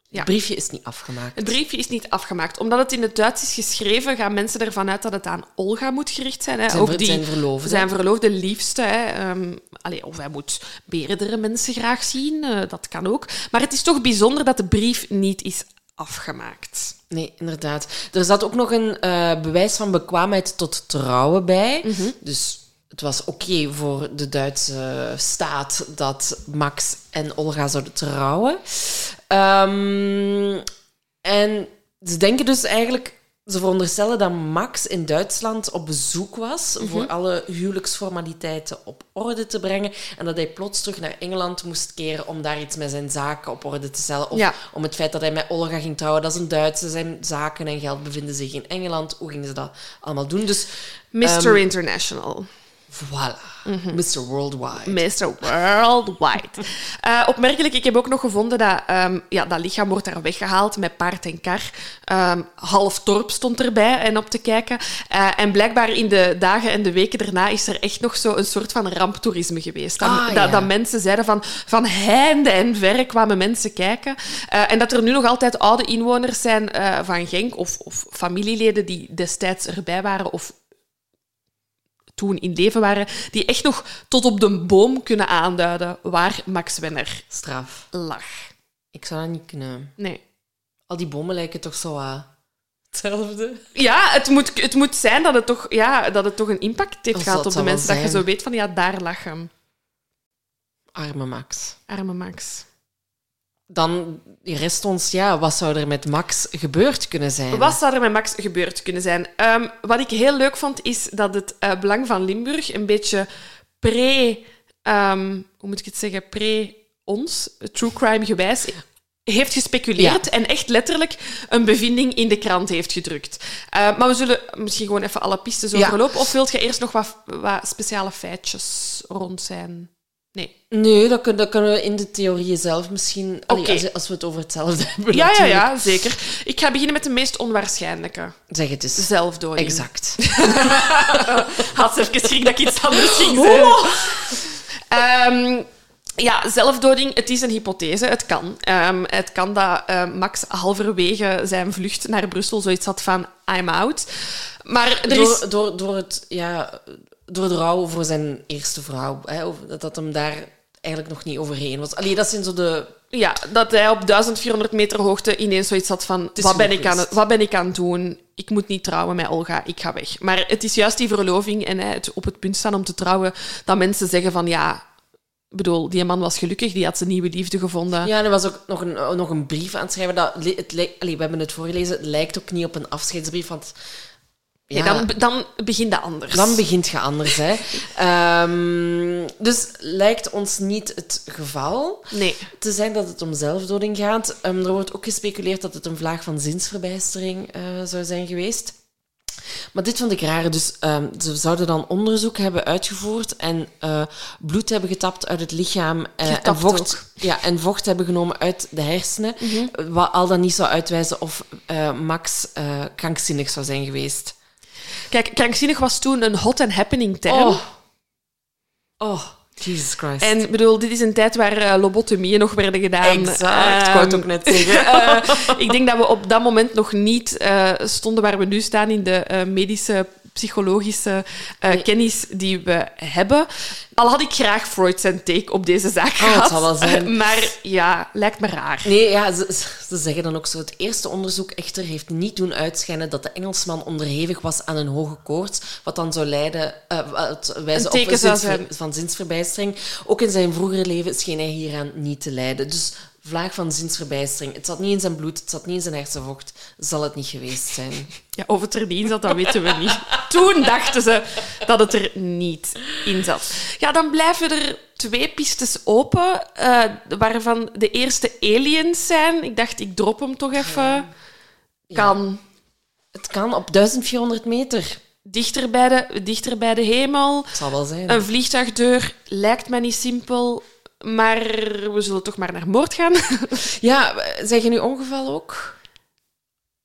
Ja. Het briefje is niet afgemaakt. Het briefje is niet afgemaakt. Omdat het in het Duits is geschreven, gaan mensen ervan uit dat het aan Olga moet gericht zijn. Hè? Zijn Ook die, zijn verloofde. Zijn verloofde liefste. Hè? Ehm, allee, of hij moet meerdere mensen graag zien, eh, dat kan ook. Maar het is toch bijzonder dat de brief niet is afgemaakt. Nee, inderdaad. Er zat ook nog een eh, bewijs van bekwaamheid tot trouwen bij. Dus het was oké voor de Duitse staat dat Max en Olga zouden trouwen. Ehm, en ze denken dus eigenlijk... Ze veronderstellen dat Max in Duitsland op bezoek was voor alle huwelijksformaliteiten op orde te brengen en dat hij plots terug naar Engeland moest keren om daar iets met zijn zaken op orde te stellen. Of Ja. om het feit dat hij met Olga ging trouwen. Dat is een Duitse. Zijn zaken en geld bevinden zich in Engeland. Hoe gingen ze dat allemaal doen? Dus Mr. Ehm, International. Voilà. Mr. Worldwide. Mr. Worldwide. [LAUGHS] Eh, opmerkelijk, ik heb ook nog gevonden dat ehm, ja, dat lichaam wordt daar weggehaald met paard en kar. Ehm, half dorp stond erbij en op te kijken. Eh, en blijkbaar in de dagen en de weken daarna is er echt nog zo een soort van ramptoerisme geweest. Dat, Ah, dat, ja. dat mensen zeiden van, van heinde en verre kwamen mensen kijken. Eh, en dat er nu nog altijd oude inwoners zijn eh, van Genk of, of familieleden die destijds erbij waren of toen in leven waren, die echt nog tot op de boom kunnen aanduiden waar Max Wenner Straf. lag. Ik zou dat niet kunnen. Nee. Al die bomen lijken toch zo uh, hetzelfde. Ja, het moet, het moet zijn dat het toch, ja, dat het toch een impact heeft gehad op de mensen. Dat je zo weet van, ja, daar lag hem. Arme Max. Arme Max. Dan rest ons, ja, wat zou er met Max gebeurd kunnen zijn? Wat zou er met Max gebeurd kunnen zijn? Ehm, wat ik heel leuk vond, is dat het eh, Belang van Limburg een beetje pre... ehm, hoe moet ik het zeggen? Pre-ons, true crime gewijs, heeft gespeculeerd en echt letterlijk een bevinding in de krant heeft gedrukt. Eh, maar we zullen misschien gewoon even alle pistes Ja. overlopen. Of wilt je eerst nog wat, wat speciale feitjes rond zijn? Nee. Nee, dat, kun- dat kunnen we in de theorieën zelf misschien... Allee, Oké. als, als we het over hetzelfde [LAUGHS] hebben, Ja, ja, natuurlijk. ja, zeker. Ik ga beginnen met de meest onwaarschijnlijke. Zeg het eens. Zelfdoding. Exact. [LAUGHS] Had ze even schrik dat ik iets anders ging zeggen. Ehm, ja, zelfdoding, het is een hypothese. Het kan. Ehm, het kan dat eh, Max halverwege zijn vlucht naar Brussel zoiets had van I'm out. Maar er is... door, door, door, het, ja, door de rouw voor zijn eerste vrouw. Hè, dat, dat hem daar eigenlijk nog niet overheen was. Allee, dat zijn zo de... Ja, dat hij op 1400 meter hoogte ineens zoiets had van... Wat ben, ik aan wat ben ik aan het doen? Ik moet niet trouwen met Olga, ik ga weg. Maar het is juist die verloving en hè, het op het punt staan om te trouwen, dat mensen zeggen van ja... Ik bedoel, die man was gelukkig, die had zijn nieuwe liefde gevonden. Ja, en er was ook nog een, nog een brief aan het schrijven. Dat, het, allee, we hebben het voorgelezen. Het lijkt ook niet op een afscheidsbrief, want... Ja, dan, dan begint dat anders. Dan begint je anders, hè. [LAUGHS] Ehm, dus lijkt ons niet het geval Nee. te zijn dat het om zelfdoding gaat. Ehm, er wordt ook gespeculeerd dat het een vlaag van zinsverbijstering eh, zou zijn geweest. Maar dit vond ik raar. Dus ehm, ze zouden dan onderzoek hebben uitgevoerd en eh, bloed hebben getapt uit het lichaam eh, en, vocht, ook. ja, en vocht hebben genomen uit de hersenen. Wat al dan niet zou uitwijzen of Max krankzinnig zou zijn geweest. Kijk, krankzinnig was toen een hot and happening term. Oh. Oh, Jesus Christ. En ik bedoel, dit is een tijd waar eh, lobotomieën nog werden gedaan. Exact, ik wou het Ehm, ook net zeggen. [LAUGHS] eh, ik denk dat we op dat moment nog niet eh, stonden waar we nu staan in de eh, medische psychologische eh, kennis die we hebben. Al had ik graag Freud zijn take op deze zaak Oh, gehad. het zal wel zijn. [LAUGHS] Maar ja, lijkt me raar. Nee, ja, ze, ze zeggen dan ook zo. Het eerste onderzoek echter heeft niet doen uitschijnen dat de Engelsman onderhevig was aan een hoge koorts, wat dan zou leiden, wat wijzen Een teken op zinsver- van zinsverbijstering. Ook in zijn vroegere leven scheen hij hieraan niet te lijden. Dus vlaag van zinsverbijstering. Het zat niet in zijn bloed, het zat niet in zijn hersenvocht. Zal het niet geweest zijn. [LAUGHS] Ja, of het er niet in zat, dat weten we niet. Toen dachten ze dat het er niet in zat. Ja, dan blijven er twee pistes open, eh, waarvan de eerste aliens zijn. Ik dacht, ik drop hem toch even. Kan Het kan op 1400 meter. dichter bij, de, dichter bij de hemel. Het zal wel zijn. Een vliegtuigdeur lijkt mij niet simpel, maar we zullen toch maar naar moord gaan. Ja, zeg je nu ongeval ook?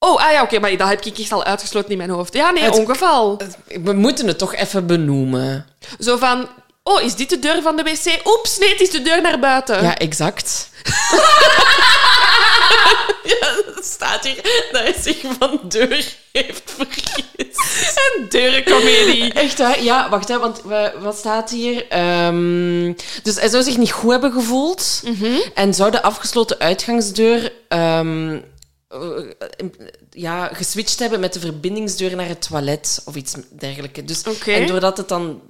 Oh, ah ja, oké, maar dat heb ik echt al uitgesloten in mijn hoofd. Ja, nee, Het- ongeval. We moeten het toch even benoemen. Zo van, oh, is dit de deur van de wc? Oeps, nee, het is de deur naar buiten. Ja, exact. [LAUGHS] Het staat hier dat hij zich van deur heeft vergist. Een deurencomedie. Echt waar? Ja, wacht, hè, want we- wat staat hier? Ehm, dus hij zou zich niet goed hebben gevoeld en zou de afgesloten uitgangsdeur ehm, eh, ja, geswitcht hebben met de verbindingsdeur naar het toilet of iets dergelijks. Dus. En doordat het dan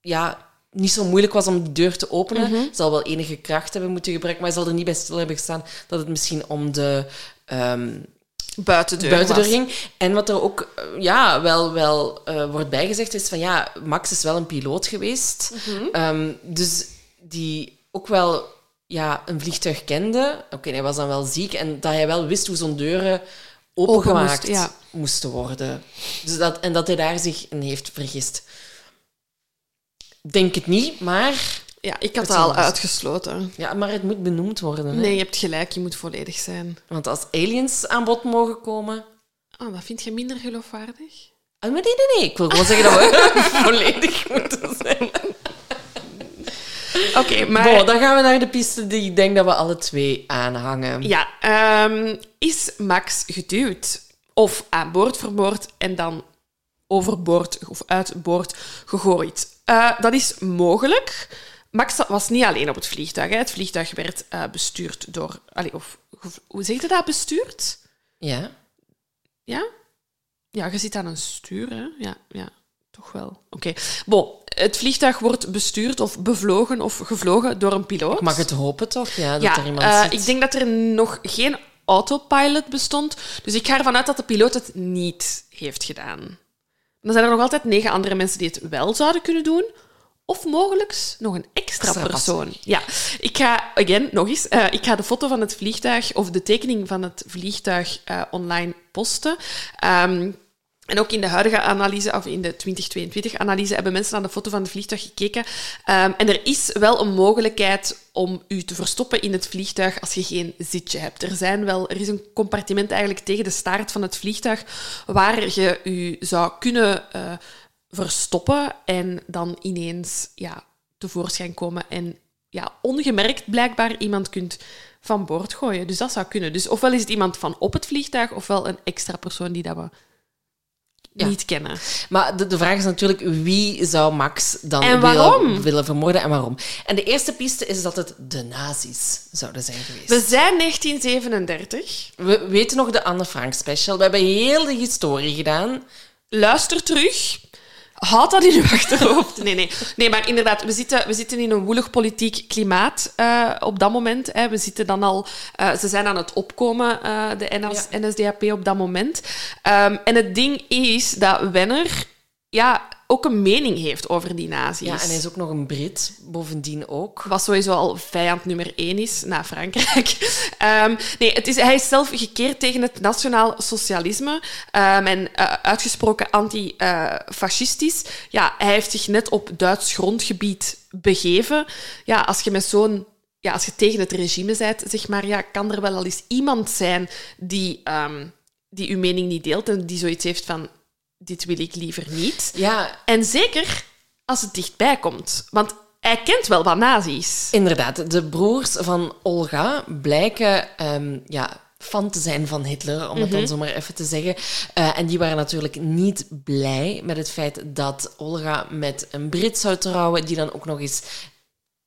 ja, niet zo moeilijk was om die deur te openen, zal wel enige kracht hebben moeten gebruiken, maar hij zal er niet bij stil hebben gestaan dat het misschien om de ehm, Buitendeur. ging. En wat er ook eh, ja, wel, wel eh, wordt bijgezegd is van ja, Max is wel een piloot geweest. Mhm. Ehm, dus die ook wel ja, een vliegtuig kende. Oké, hij was dan wel ziek en dat hij wel wist hoe zo'n deuren opengemaakt moest, ja. moesten worden. Dus dat, en dat hij daar zich in heeft vergist. Denk het niet, maar, Ja, ik had Het al uitgesloten. ja, maar het moet benoemd worden. Hè? Nee, je hebt gelijk, je moet volledig zijn. Want als aliens aan bod mogen komen, Oh, dat vind je minder geloofwaardig? Ah, maar nee, nee, nee. Ik wil gewoon zeggen dat we [LAUGHS] volledig moeten zijn. Oké, maar... Dan gaan we naar de piste die ik denk dat we alle twee aanhangen. Ja, ehm, is Max geduwd? Of aan boord vermoord en dan overboord of uit boord gegooid? Eh, dat is mogelijk. Max was niet alleen op het vliegtuig. Hè. Het vliegtuig werd eh, bestuurd door... Allee, of, hoe zeg je dat, bestuurd? Ja. Ja? Ja, je zit aan een stuur, hè? Ja, ja toch wel. Oké. Bon, het vliegtuig wordt bestuurd of bevlogen of gevlogen door een piloot. Ik mag het hopen toch? Ja, dat ja, er iemand eh, zit. ik denk dat er nog geen autopilot bestond. Dus ik ga ervan uit dat de piloot het niet heeft gedaan. Dan zijn er nog altijd negen andere mensen die het wel zouden kunnen doen. Of mogelijk nog een extra, Extra persoon. Ja, ik ga, again, nog eens, eh, ik ga de foto van het vliegtuig of de tekening van het vliegtuig eh, online posten. Ehm, en ook in de huidige analyse, of in de 2022-analyse, hebben mensen naar de foto van het vliegtuig gekeken. Ehm, en er is wel een mogelijkheid om u te verstoppen in het vliegtuig als je geen zitje hebt. Er, zijn wel, er is een compartiment eigenlijk tegen de staart van het vliegtuig waar je u zou kunnen eh, verstoppen en dan ineens ja, tevoorschijn komen en ja, ongemerkt blijkbaar iemand kunt van boord gooien. Dus dat zou kunnen. Dus ofwel is het iemand van op het vliegtuig, ofwel een extra persoon die dat Ja. niet kennen. Maar de, de vraag is natuurlijk, wie zou Max dan willen vermoorden en waarom? En de eerste piste is dat het de nazi's zouden zijn geweest. We zijn 1937. We weten nog de Anne Frank special. We hebben heel de historie gedaan. Luister terug. Houd dat in uw achterhoofd. Nee, nee. nee maar inderdaad, we zitten, we zitten in een woelig politiek klimaat eh, op dat moment. Hè. We zitten dan al... eh, ze zijn aan het opkomen, eh, de NS, NSDAP, op dat moment. Ehm, en het ding is dat Wenner ja, ook een mening heeft over die nazi's. Ja, en hij is ook nog een Brit, bovendien ook. Wat sowieso al vijand nummer één is na Frankrijk. [LAUGHS] Ehm, nee, het is, hij is zelf gekeerd tegen het nationaal socialisme ehm, en eh, uitgesproken antifascistisch. ja, hij heeft zich net op Duits grondgebied begeven. Ja, als je met zo'n ja, als je tegen het regime bent, zeg maar, ja, kan er wel al eens iemand zijn die, ehm, die uw mening niet deelt en die zoiets heeft van dit wil ik liever niet. Ja, En zeker als het dichtbij komt. Want hij kent wel wat nazi's. inderdaad. De broers van Olga blijken ehm, ja, fan te zijn van Hitler, om het dan zo maar even te zeggen. Eh, en die waren natuurlijk niet blij met het feit dat Olga met een Brit zou trouwen, die dan ook nog eens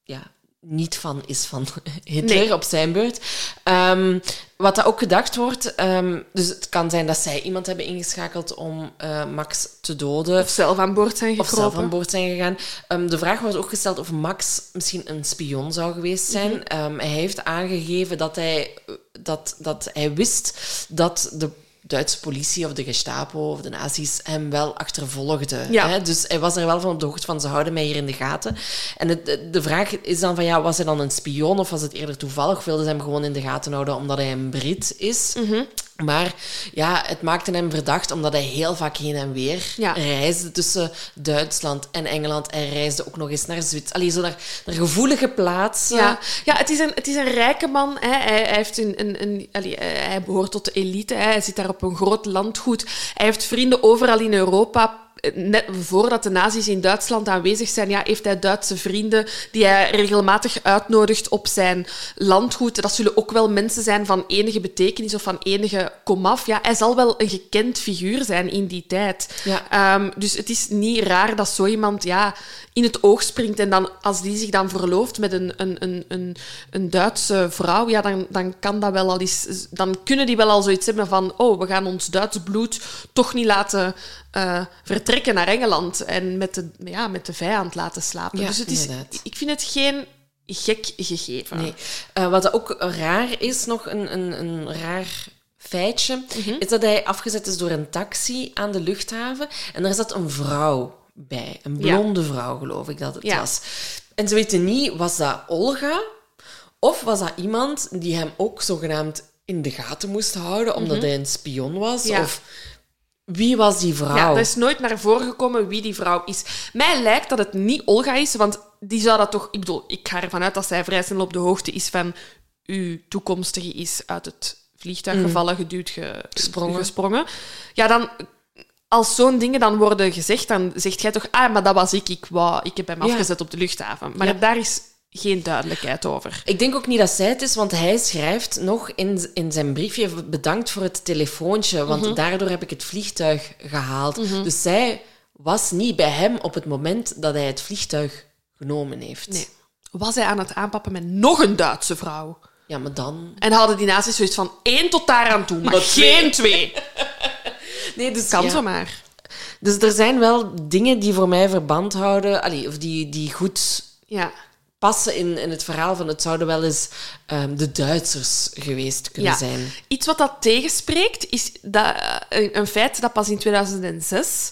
ja, niet van is van [LAUGHS] Hitler Nee. op zijn beurt. Ehm, wat er ook gedacht wordt, ehm, dus het kan zijn dat zij iemand hebben ingeschakeld om eh, Max te doden. Of zelf aan boord zijn Of gekropen. zelf aan boord zijn gegaan. Ehm, de vraag wordt ook gesteld of Max misschien een spion zou geweest zijn. Mhm. Hij heeft aangegeven dat hij, dat, dat hij wist dat de Duitse politie of de Gestapo of de nazi's hem wel achtervolgden. Ja. Hè? Dus hij was er wel van op de hoogte van, ze houden mij hier in de gaten. En het, de- de vraag is dan van, ja, was hij dan een spion of was het eerder toevallig? Of wilden ze hem gewoon in de gaten houden omdat hij een Brit is? Mhm. Maar ja, het maakte hem verdacht omdat hij heel vaak heen en weer Ja. reisde tussen Duitsland en Engeland. Hij reisde ook nog eens naar Zwitserland. Allee, zo naar, naar gevoelige plaatsen. Ja, ja het, is een, het is een rijke man. Hè. Hij, hij, heeft een, een, een, allee, eh, hij behoort tot de elite. Hè. Hij zit daar op een groot landgoed. Hij heeft vrienden overal in Europa. Net voordat de nazi's in Duitsland aanwezig zijn, ja, heeft hij Duitse vrienden die hij regelmatig uitnodigt op zijn landgoed. Dat zullen ook wel mensen zijn van enige betekenis of van enige komaf. Ja, hij zal wel een gekend figuur zijn in die tijd. Ja. Ehm, dus het is niet raar dat zo iemand ja, in het oog springt en dan, als die zich dan verlooft met een, een, een, een, een Duitse vrouw, ja, dan, dan, kan dat wel al eens, dan kunnen die wel al zoiets hebben van oh, we gaan ons Duits bloed toch niet laten eh, vertrekken naar Engeland en met de, ja, met de vijand laten slapen. Ja, dus het is, inderdaad. ik vind het geen gek gegeven. Nee. Eh, wat ook raar is, nog een, een, een raar feitje, is dat hij afgezet is door een taxi aan de luchthaven. En er zat een vrouw bij. Een Ja. blonde vrouw, geloof ik dat het Ja. was. En ze weten niet, was dat Olga? Of was dat iemand die hem ook zogenaamd in de gaten moest houden, omdat hij een spion was? Ja. Of wie was die vrouw? Ja, dat is nooit naar voren gekomen wie die vrouw is. Mij lijkt dat het niet Olga is, want die zou dat toch... Ik bedoel, ik ga ervan uit dat zij vrij snel op de hoogte is van uw toekomstige is uit het vliegtuig gevallen, geduwd, ge- Mm. Gesprongen. gesprongen. Ja, dan... Als zo'n dingen dan worden gezegd, dan zegt jij toch... Ah, maar dat was ik. Ik, wou, ik heb hem Ja. afgezet op de luchthaven. Maar Ja. daar is geen duidelijkheid over. Ik denk ook niet dat zij het is, want hij schrijft nog in, in zijn briefje bedankt voor het telefoontje, want Mhm. daardoor heb ik het vliegtuig gehaald. Dus zij was niet bij hem op het moment dat hij het vliegtuig genomen heeft. Nee. Was hij aan het aanpappen met nog een Duitse vrouw? Ja, maar dan... En hadden die nazi's zoiets van één tot daar aan toe, maar Maar geen twee. [LAUGHS] Nee, dus, Kan ja. zomaar. dus er zijn wel dingen die voor mij verband houden, allee, of die, die goed Ja. Passen in, in het verhaal van het zouden wel eens ehm, de Duitsers geweest kunnen Ja. zijn. Iets wat dat tegenspreekt, is dat, eh, een feit dat pas in 2006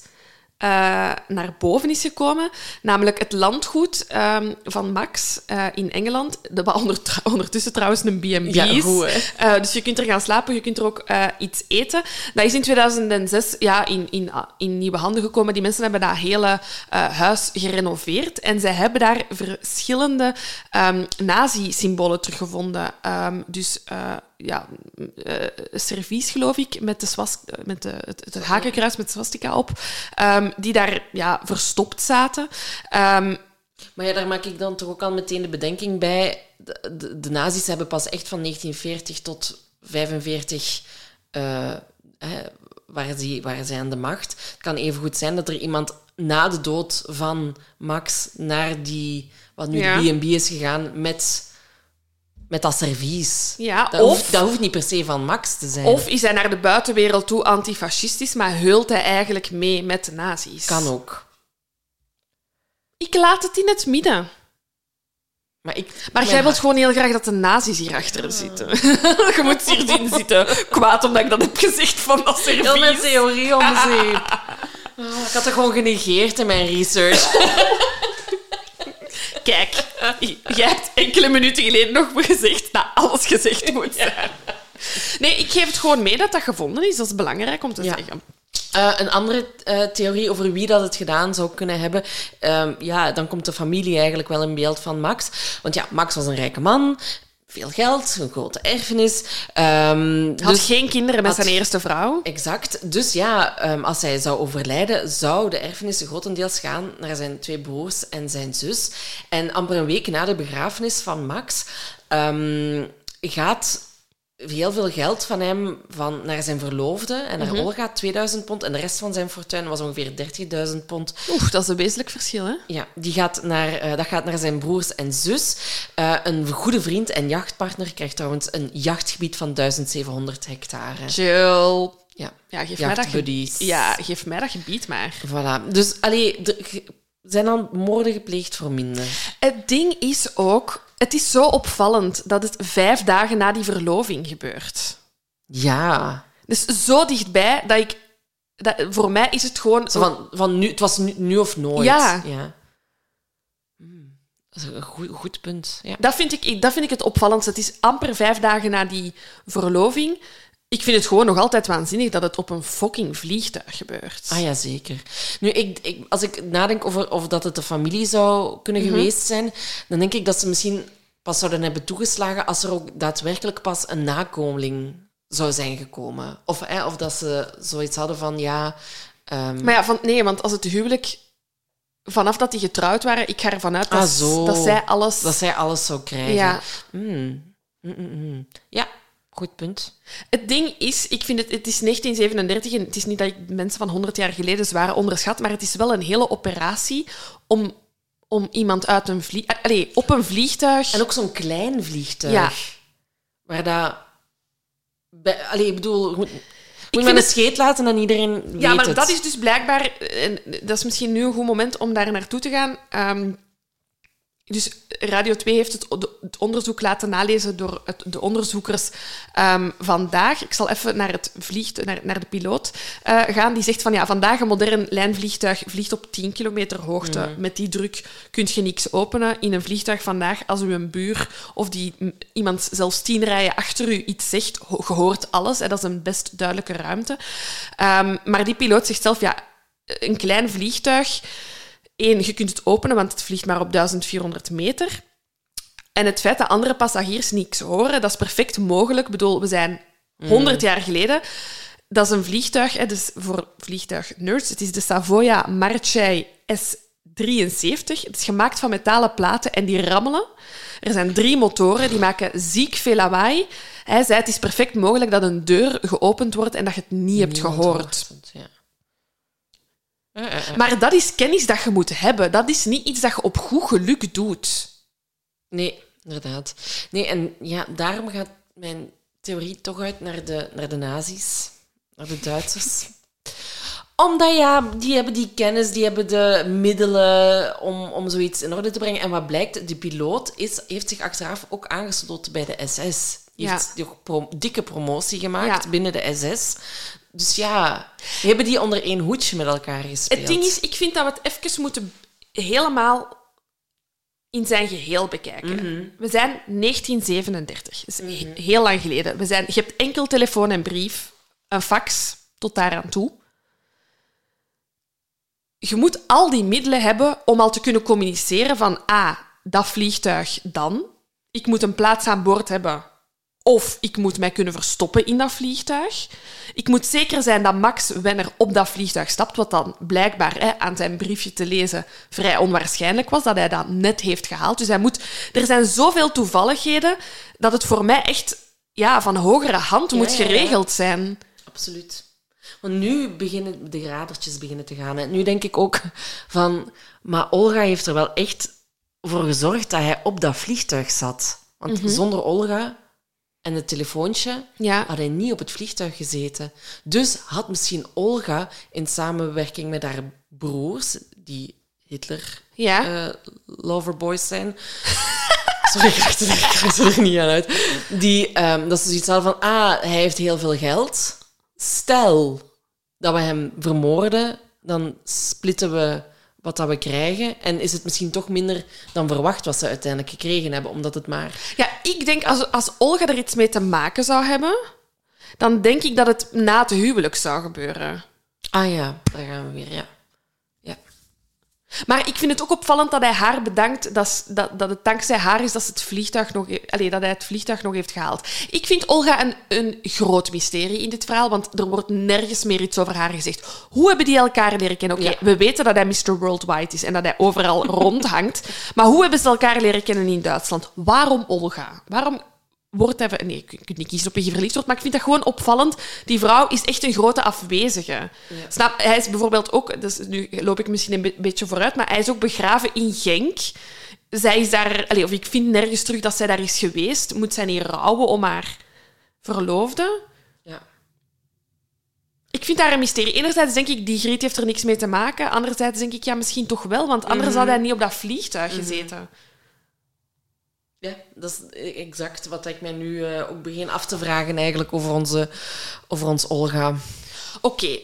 eh, naar boven is gekomen. Namelijk het landgoed ehm, van Max eh, in Engeland. Dat onder, [LAUGHS] ondertussen trouwens een B&B Ja, goed? Eh, dus je kunt er gaan slapen, je kunt er ook iets eten. Dat is in 2006 ja, in, in, in nieuwe handen gekomen. Die mensen hebben dat hele huis gerenoveerd. En zij hebben daar verschillende ehm nazi-symbolen teruggevonden. Ehm, dus ja, eh, servies, geloof ik, met, de swas, met de, het, het hakenkruis met swastika op. ehm, die daar ja, verstopt zaten. Ehm, Maar ja, daar maak ik dan toch ook al meteen de bedenking bij. De, de, de nazi's hebben pas echt van 1940 tot 45 eh, hè, waren, zij aan de macht. Het kan even goed zijn dat er iemand na de dood van Max naar die, wat nu Ja. de B&B is gegaan, met, met dat servies. Ja, dat, of- hoeft, dat hoeft niet per se van Max te zijn. of is hij naar de buitenwereld toe antifascistisch, maar heult hij eigenlijk mee met de nazi's? kan ook. Ik laat het in het midden. Maar, ik, Maar jij wilt hart- gewoon heel graag dat de nazi's hierachter zitten. [LAUGHS] je moet hierin zitten. Kwaad omdat ik dat heb gezegd van dat servies. Heel mijn theorie om zeep. Oh, [LAUGHS] ik had het gewoon genegeerd in mijn research. [LAUGHS] Kijk, jij hebt enkele minuten geleden nog gezegd dat alles gezegd moet zijn. Nee, ik geef het gewoon mee dat dat gevonden is. Dat is belangrijk om te Ja. zeggen. Eh, een andere eh, theorie over wie dat het gedaan zou kunnen hebben. ehm, ja, dan komt de familie eigenlijk wel in beeld van Max. Want ja, Max was een rijke man. Veel geld, een grote erfenis. Ehm, had dus, geen kinderen met had- zijn eerste vrouw. exact. Dus ja, ehm, als hij zou overlijden, zou de erfenis grotendeels gaan naar zijn twee broers en zijn zus. En amper een week na de begrafenis van Max ehm, gaat heel veel geld van hem van, naar zijn verloofde en naar Olga, 2000 pond. En de rest van zijn fortuin was ongeveer 30.000 pond. Oeh, dat is een wezenlijk verschil, hè? Ja, die gaat naar, eh, dat gaat naar zijn broers en zus. Eh, een goede vriend en jachtpartner krijgt trouwens een jachtgebied van 1700 hectare. Chill. Ja, Ja, geef mij dat gebied. Ja, geef mij dat gebied maar. Voilà. Dus, allee, er zijn dan moorden gepleegd voor minder. Het ding is ook... Het is zo opvallend dat het vijf dagen na die verloving gebeurt. Ja. Dus zo dichtbij dat ik... Dat, voor mij is het gewoon... Zo van, van nu, het was nu, nu of nooit. Ja. Hmm. Dat is een goed, goed punt. Ja. Dat vind, ik, dat vind ik het opvallendste. Het is amper vijf dagen na die verloving. Ik vind het gewoon nog altijd waanzinnig dat het op een fucking vliegtuig gebeurt. Ah ja, zeker. Nu, ik, ik, als ik nadenk over of dat het de familie zou kunnen Mhm. geweest zijn, dan denk ik dat ze misschien pas zouden hebben toegeslagen als er ook daadwerkelijk pas een nakomeling zou zijn gekomen. Of, hè, of dat ze zoiets hadden van, ja... ehm, Maar ja, van, nee, want als het huwelijk... Vanaf dat die getrouwd waren, ik ga ervan uit dat, Ah, zo. dat zij alles... dat zij alles zou krijgen. Ja. Mm, mm, mm. Ja, goed punt. Het ding is, ik vind het, het is 1937 en het is niet dat ik mensen van 100 jaar geleden zwaar onderschat, maar het is wel een hele operatie om, om iemand uit een vlieg... Allee, op een vliegtuig... En ook zo'n klein vliegtuig. Ja. Waar dat... Bij, allee, ik bedoel, moet, moet maar een het- scheet laten en iedereen weet Ja, maar het. dat is dus blijkbaar... En dat is misschien nu een goed moment om daar naartoe te gaan. Ehm, dus Radio 2 heeft het, het onderzoek laten nalezen door het- de onderzoekers ehm, vandaag. Ik zal even naar, het vliegt, naar, naar de piloot eh, gaan. Die zegt van ja, vandaag een modern lijnvliegtuig vliegt op 10 kilometer hoogte. Met die druk kun je niks openen. In een vliegtuig vandaag, als u een buur of die, iemand zelfs tien rijen achter u iets zegt, hoort alles. Hè, dat is een best duidelijke ruimte. Ehm, maar die piloot zegt zelf, ja, een klein vliegtuig... Eén, je kunt het openen, want het vliegt maar op 1400 meter. En het feit dat andere passagiers niks horen, dat is perfect mogelijk. Ik bedoel, we zijn 100 jaar geleden. Dat is een vliegtuig, hè, dus voor vliegtuig-nerds. Het is de Savoia Marchai S73. Het is gemaakt van metalen platen en die rammelen. Er zijn drie motoren, die maken ziek veel lawaai. Hij zei, het is perfect mogelijk dat een deur geopend wordt en dat je het niet hebt gehoord. Ja. Maar dat is kennis dat je moet hebben. Dat is niet iets dat je op goed geluk doet. Nee, inderdaad. Nee, en ja, daarom gaat mijn theorie toch uit naar de, naar de nazi's, naar de Duitsers. Omdat ja, die hebben die kennis, die hebben de middelen om, om zoiets in orde te brengen. En wat blijkt, de piloot is, heeft zich achteraf ook aangesloten bij de SS. Die Ja. heeft dikke promotie gemaakt Ja. binnen de SS. Dus ja, hebben die onder één hoedje met elkaar gespeeld. Het ding is, ik vind dat we het even moeten helemaal in zijn geheel bekijken. We zijn 1937. Dat is he- heel lang geleden. We zijn, je hebt enkel telefoon en brief, een fax tot daaraan toe. Je moet al die middelen hebben om al te kunnen communiceren van A, dat vliegtuig dan. Ik moet een plaats aan boord hebben. Of ik moet mij kunnen verstoppen in dat vliegtuig. Ik moet zeker zijn dat Max Wenner op dat vliegtuig stapt, wat dan blijkbaar hè, aan zijn briefje te lezen vrij onwaarschijnlijk was, dat hij dat net heeft gehaald. Dus hij moet... Er zijn zoveel toevalligheden dat het voor mij echt ja, van hogere hand moet ja, ja. geregeld zijn. Absoluut. Want nu beginnen de radertjes beginnen te gaan. En nu denk ik ook van... Maar Olga heeft er wel echt voor gezorgd dat hij op dat vliegtuig zat. Want zonder Olga en het telefoontje Ja. had hij niet op het vliegtuig gezeten. Dus had misschien Olga in samenwerking met haar broers, die Hitler Ja. eh, loverboys zijn. [LAUGHS] Sorry, ik raakte er, er niet aan uit. Die, ehm, dat ze zoiets hadden van, ah, hij heeft heel veel geld. Stel dat we hem vermoorden, dan splitten we wat dat we krijgen. En is het misschien toch minder dan verwacht wat ze uiteindelijk gekregen hebben, omdat het maar... Ja, ik denk als, als Olga er iets mee te maken zou hebben, dan denk ik dat het na het huwelijk zou gebeuren. Ah ja, daar gaan we weer, ja. Ja. Maar ik vind het ook opvallend dat hij haar bedankt dat, dat, dat het dankzij haar is dat, ze het vliegtuig nog, he- allee, dat hij het vliegtuig nog heeft gehaald. Ik vind Olga een, een groot mysterie in dit verhaal, want er wordt nergens meer iets over haar gezegd. Hoe hebben die elkaar leren kennen? Oké, Ja. we weten dat hij Mr. Worldwide is en dat hij overal [LAUGHS] rondhangt. Maar hoe hebben ze elkaar leren kennen in Duitsland? Waarom Olga? Waarom wordt hij... Nee, je kunt niet kiezen op wie je verliefd wordt, maar ik vind dat gewoon opvallend. Die vrouw is echt een grote afwezige. Snap? Hij is bijvoorbeeld ook... Dus nu loop ik misschien een be- beetje vooruit, maar hij is ook begraven in Genk. Zij is daar... Allee, of ik vind nergens terug dat zij daar is geweest. Moet zij niet rouwen om haar verloofde? Ja. Ik vind daar een mysterie. Enerzijds denk ik, die Griet heeft er niks mee te maken. Anderzijds denk ik, ja, misschien toch wel, want anders Mhm. had hij niet op dat vliegtuig gezeten. Ja, dat is exact wat ik mij nu eh, ook begin af te vragen eigenlijk over onze, over ons Olga. Oké,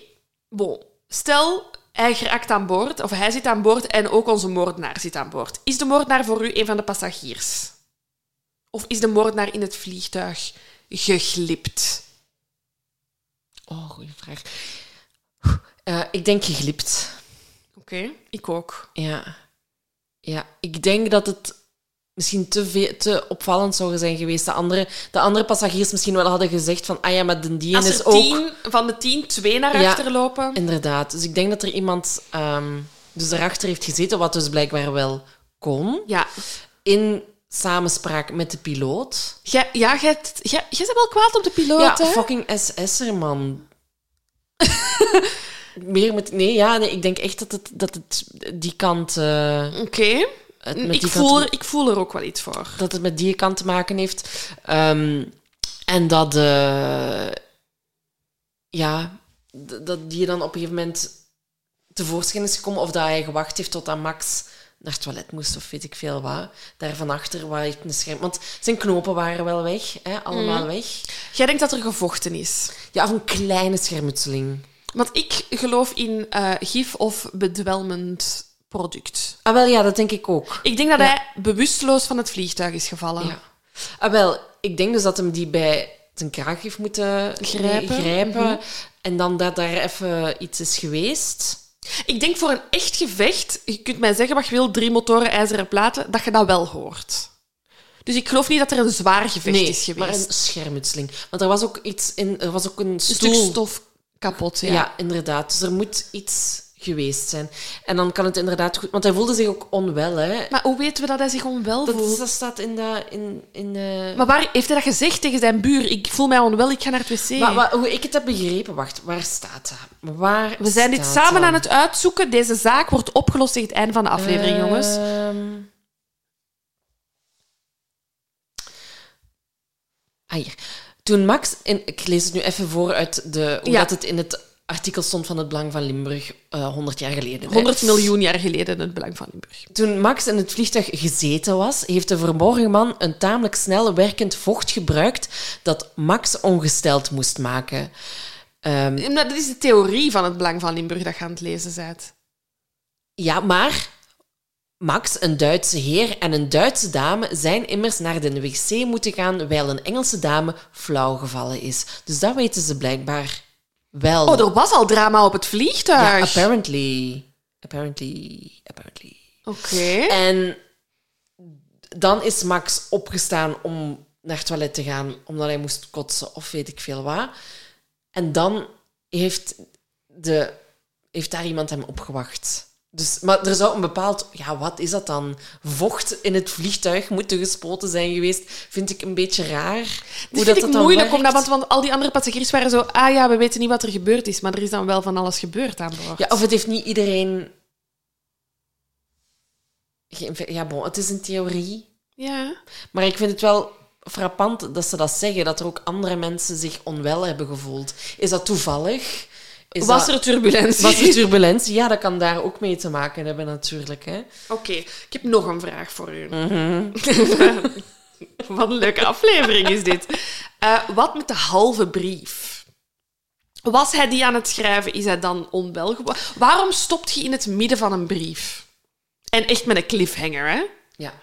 bon. Stel, hij geraakt aan boord, of hij zit aan boord en ook onze moordenaar zit aan boord. Is de moordenaar voor u een van de passagiers? Of is de moordenaar in het vliegtuig geglipt? Oh, goede vraag. Eh, ik denk geglipt. Oké, ik ook. Ja. Ja, ik denk dat het misschien te, veel, te opvallend zou zijn geweest. De andere, de andere passagiers misschien wel hadden gezegd van, ah ja, maar de dien Als is er ook... tien, van de tien twee naar Ja. achter lopen... Inderdaad. Dus ik denk dat er iemand dus dus daarachter heeft gezeten, wat dus blijkbaar wel kon, Ja, in samenspraak met de piloot. Jij, ja, jij, jij bent wel kwaad op de piloot, Ja, hè? fucking SS'er, man. [LAUGHS] Meer met... Nee, ja, nee, ik denk echt dat het, dat het die kant... eh, Oké. Ik die voel, er- ik voel er ook wel iets voor. dat het met die kant te maken heeft. Ehm, en dat... eh, ja, dat die dan op een gegeven moment tevoorschijn is gekomen of dat hij gewacht heeft tot aan Max naar het toilet moest of weet ik veel wat. Daar van achter waar heeft een scherm... Want zijn knopen waren wel weg, hè, allemaal weg. Jij denkt dat er gevochten is. Ja, of een kleine schermutseling. Want ik geloof in eh, gif of bedwelmend product. Ah, wel, ja, dat denk ik ook. Ik denk dat Ja. hij bewusteloos van het vliegtuig is gevallen. Ja. Ah, wel, ik denk dus dat hem die bij zijn kraag heeft moeten Grijpen. grijpen. Mhm. En dan dat daar even iets is geweest. Ik denk voor een echt gevecht, je kunt mij zeggen wat je wil, drie motoren, ijzeren platen, dat je dat wel hoort. Dus ik geloof niet dat er een zwaar gevecht nee, is geweest. maar een schermutseling. Want er was ook iets in... Er was ook een Een stoel. stuk stof kapot, ja. ja. inderdaad. Dus er moet iets geweest zijn. En dan kan het inderdaad goed... Want hij voelde zich ook onwel, hè. Maar hoe weten we dat hij zich onwel Dat, voelt? dat staat in de... In, in de... Maar waar heeft hij dat gezegd tegen zijn buur? Ik voel mij onwel, ik ga naar het wc. Maar, wa- hoe ik het heb begrepen... Wacht, waar staat dat? Waar We zijn dit samen aan het uitzoeken. Deze zaak wordt opgelost tegen het einde van de aflevering, jongens. Ehm. Ah, hier. Toen Max... In, ik lees het nu even voor uit de, hoe Ja. dat het in het artikel stond van het Belang van Limburg eh 100 jaar geleden. hè. 100 miljoen jaar geleden het belang van Limburg. Toen Max in het vliegtuig gezeten was, heeft de verborgen man een tamelijk snel werkend vocht gebruikt dat Max ongesteld moest maken. Nou, Dat is de theorie van het belang van Limburg dat je aan het lezen bent. ja, maar Max, een Duitse heer en een Duitse dame zijn immers naar de wc moeten gaan wijl een Engelse dame flauw gevallen is. Dus dat weten ze blijkbaar wel. Oh, er was al drama op het ja, vliegtuig. apparently. Apparently. Apparently. Oké. En dan is Max opgestaan om naar het toilet te gaan, omdat hij moest kotsen of weet ik veel wat. En dan heeft, de, heeft daar iemand hem opgewacht. Dus, maar er zou een bepaald... Ja, wat is dat dan? Vocht in het vliegtuig moeten gespoten zijn geweest. Vind ik een beetje raar. Dit vind ik moeilijk, omdat, want, want al die andere passagiers waren zo... Ah ja, we weten niet wat er gebeurd is, maar er is dan wel van alles gebeurd aan boord. Ja, of het heeft niet iedereen... Ja, bon, het is een theorie. Ja. Maar ik vind het wel frappant dat ze dat zeggen, dat er ook andere mensen zich onwel hebben gevoeld. Is dat toevallig? Is Was dat- er turbulentie? was er turbulentie? Ja, dat kan daar ook mee te maken hebben natuurlijk. Hè. Oké, ik heb nog een vraag voor u. Mhm. [LAUGHS] Wat een leuke aflevering is dit. Eh, wat met de halve brief? Was hij die aan het schrijven? Is hij dan onwel geworden? Waarom stopt je in het midden van een brief? En echt met een cliffhanger, hè? Ja.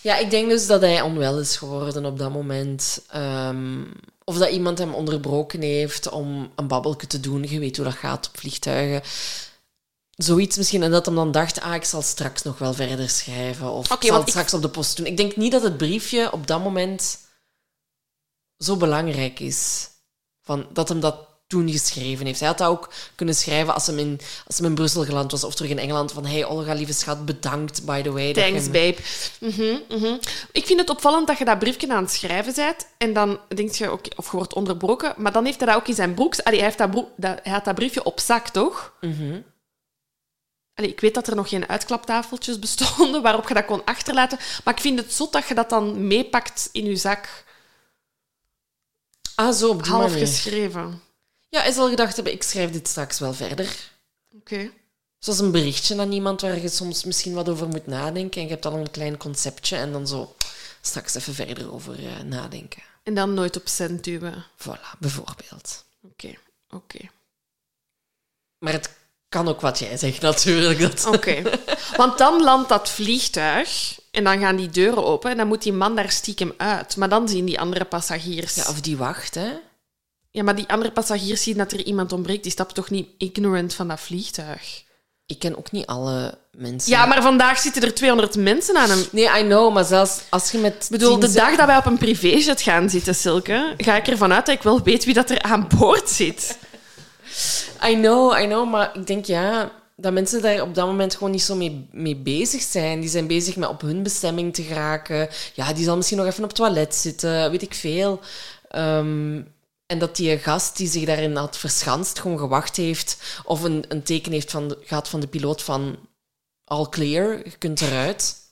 ja, ik denk dus dat hij onwel is geworden op dat moment. Ehm, of dat iemand hem onderbroken heeft om een babbelke te doen. Je weet hoe dat gaat op vliegtuigen. Zoiets misschien. En dat hem dan dacht, ah, ik zal straks nog wel verder schrijven. Of ik zal het ik- straks op de post doen. Ik denk niet dat het briefje op dat moment zo belangrijk is. Van, dat hem dat toen geschreven heeft. Hij had dat ook kunnen schrijven als hij in, als hem in Brussel geland was of terug in Engeland. Van, hey Olga, lieve schat, bedankt, by the way. Thanks, babe. Mhm, mhm. Ik vind het opvallend dat je dat briefje aan het schrijven bent en dan denk je, oké, of je wordt onderbroken, maar dan heeft hij dat ook in zijn broeks... Allee, hij, heeft dat broek, dat, hij had dat briefje op zak, toch? Mhm. Allee, ik weet dat er nog geen uitklaptafeltjes bestonden [LAUGHS] waarop je dat kon achterlaten, maar ik vind het zot dat je dat dan meepakt in je zak, Ah, zo, op die half manier. geschreven. Ja, hij zal gedacht hebben, ik schrijf dit straks wel verder. Oké. Zoals een berichtje aan iemand waar je soms misschien wat over moet nadenken. En je hebt al een klein conceptje en dan zo straks even verder over eh, nadenken. En dan nooit op cent duwen. Voilà, bijvoorbeeld. Oké, oké. Maar het kan ook wat jij zegt, natuurlijk. Dat... Oké. Want dan landt dat vliegtuig en dan gaan die deuren open en dan moet die man daar stiekem uit. Maar dan zien die andere passagiers... Ja, of die wacht, hè. Ja, maar die andere passagiers zien dat er iemand ontbreekt. Die stappen toch niet ignorant van dat vliegtuig? Ik ken ook niet alle mensen. Ja, maar vandaag zitten er 200 mensen aan hem. Nee, I know, maar zelfs als je met... Ik bedoel, de dag dat wij op een privéjet gaan zitten, Silke, ga ik ervan uit dat ik wel weet wie dat er aan boord zit. I know, I know, maar ik denk ja, dat mensen daar op dat moment gewoon niet zo mee, mee bezig zijn. Die zijn bezig met op hun bestemming te geraken. Ja, die zal misschien nog even op het toilet zitten, weet ik veel. Ehm, en dat die gast die zich daarin had verschanst, gewoon gewacht heeft of een, een teken heeft van de, gehad van de piloot van all clear, je kunt eruit.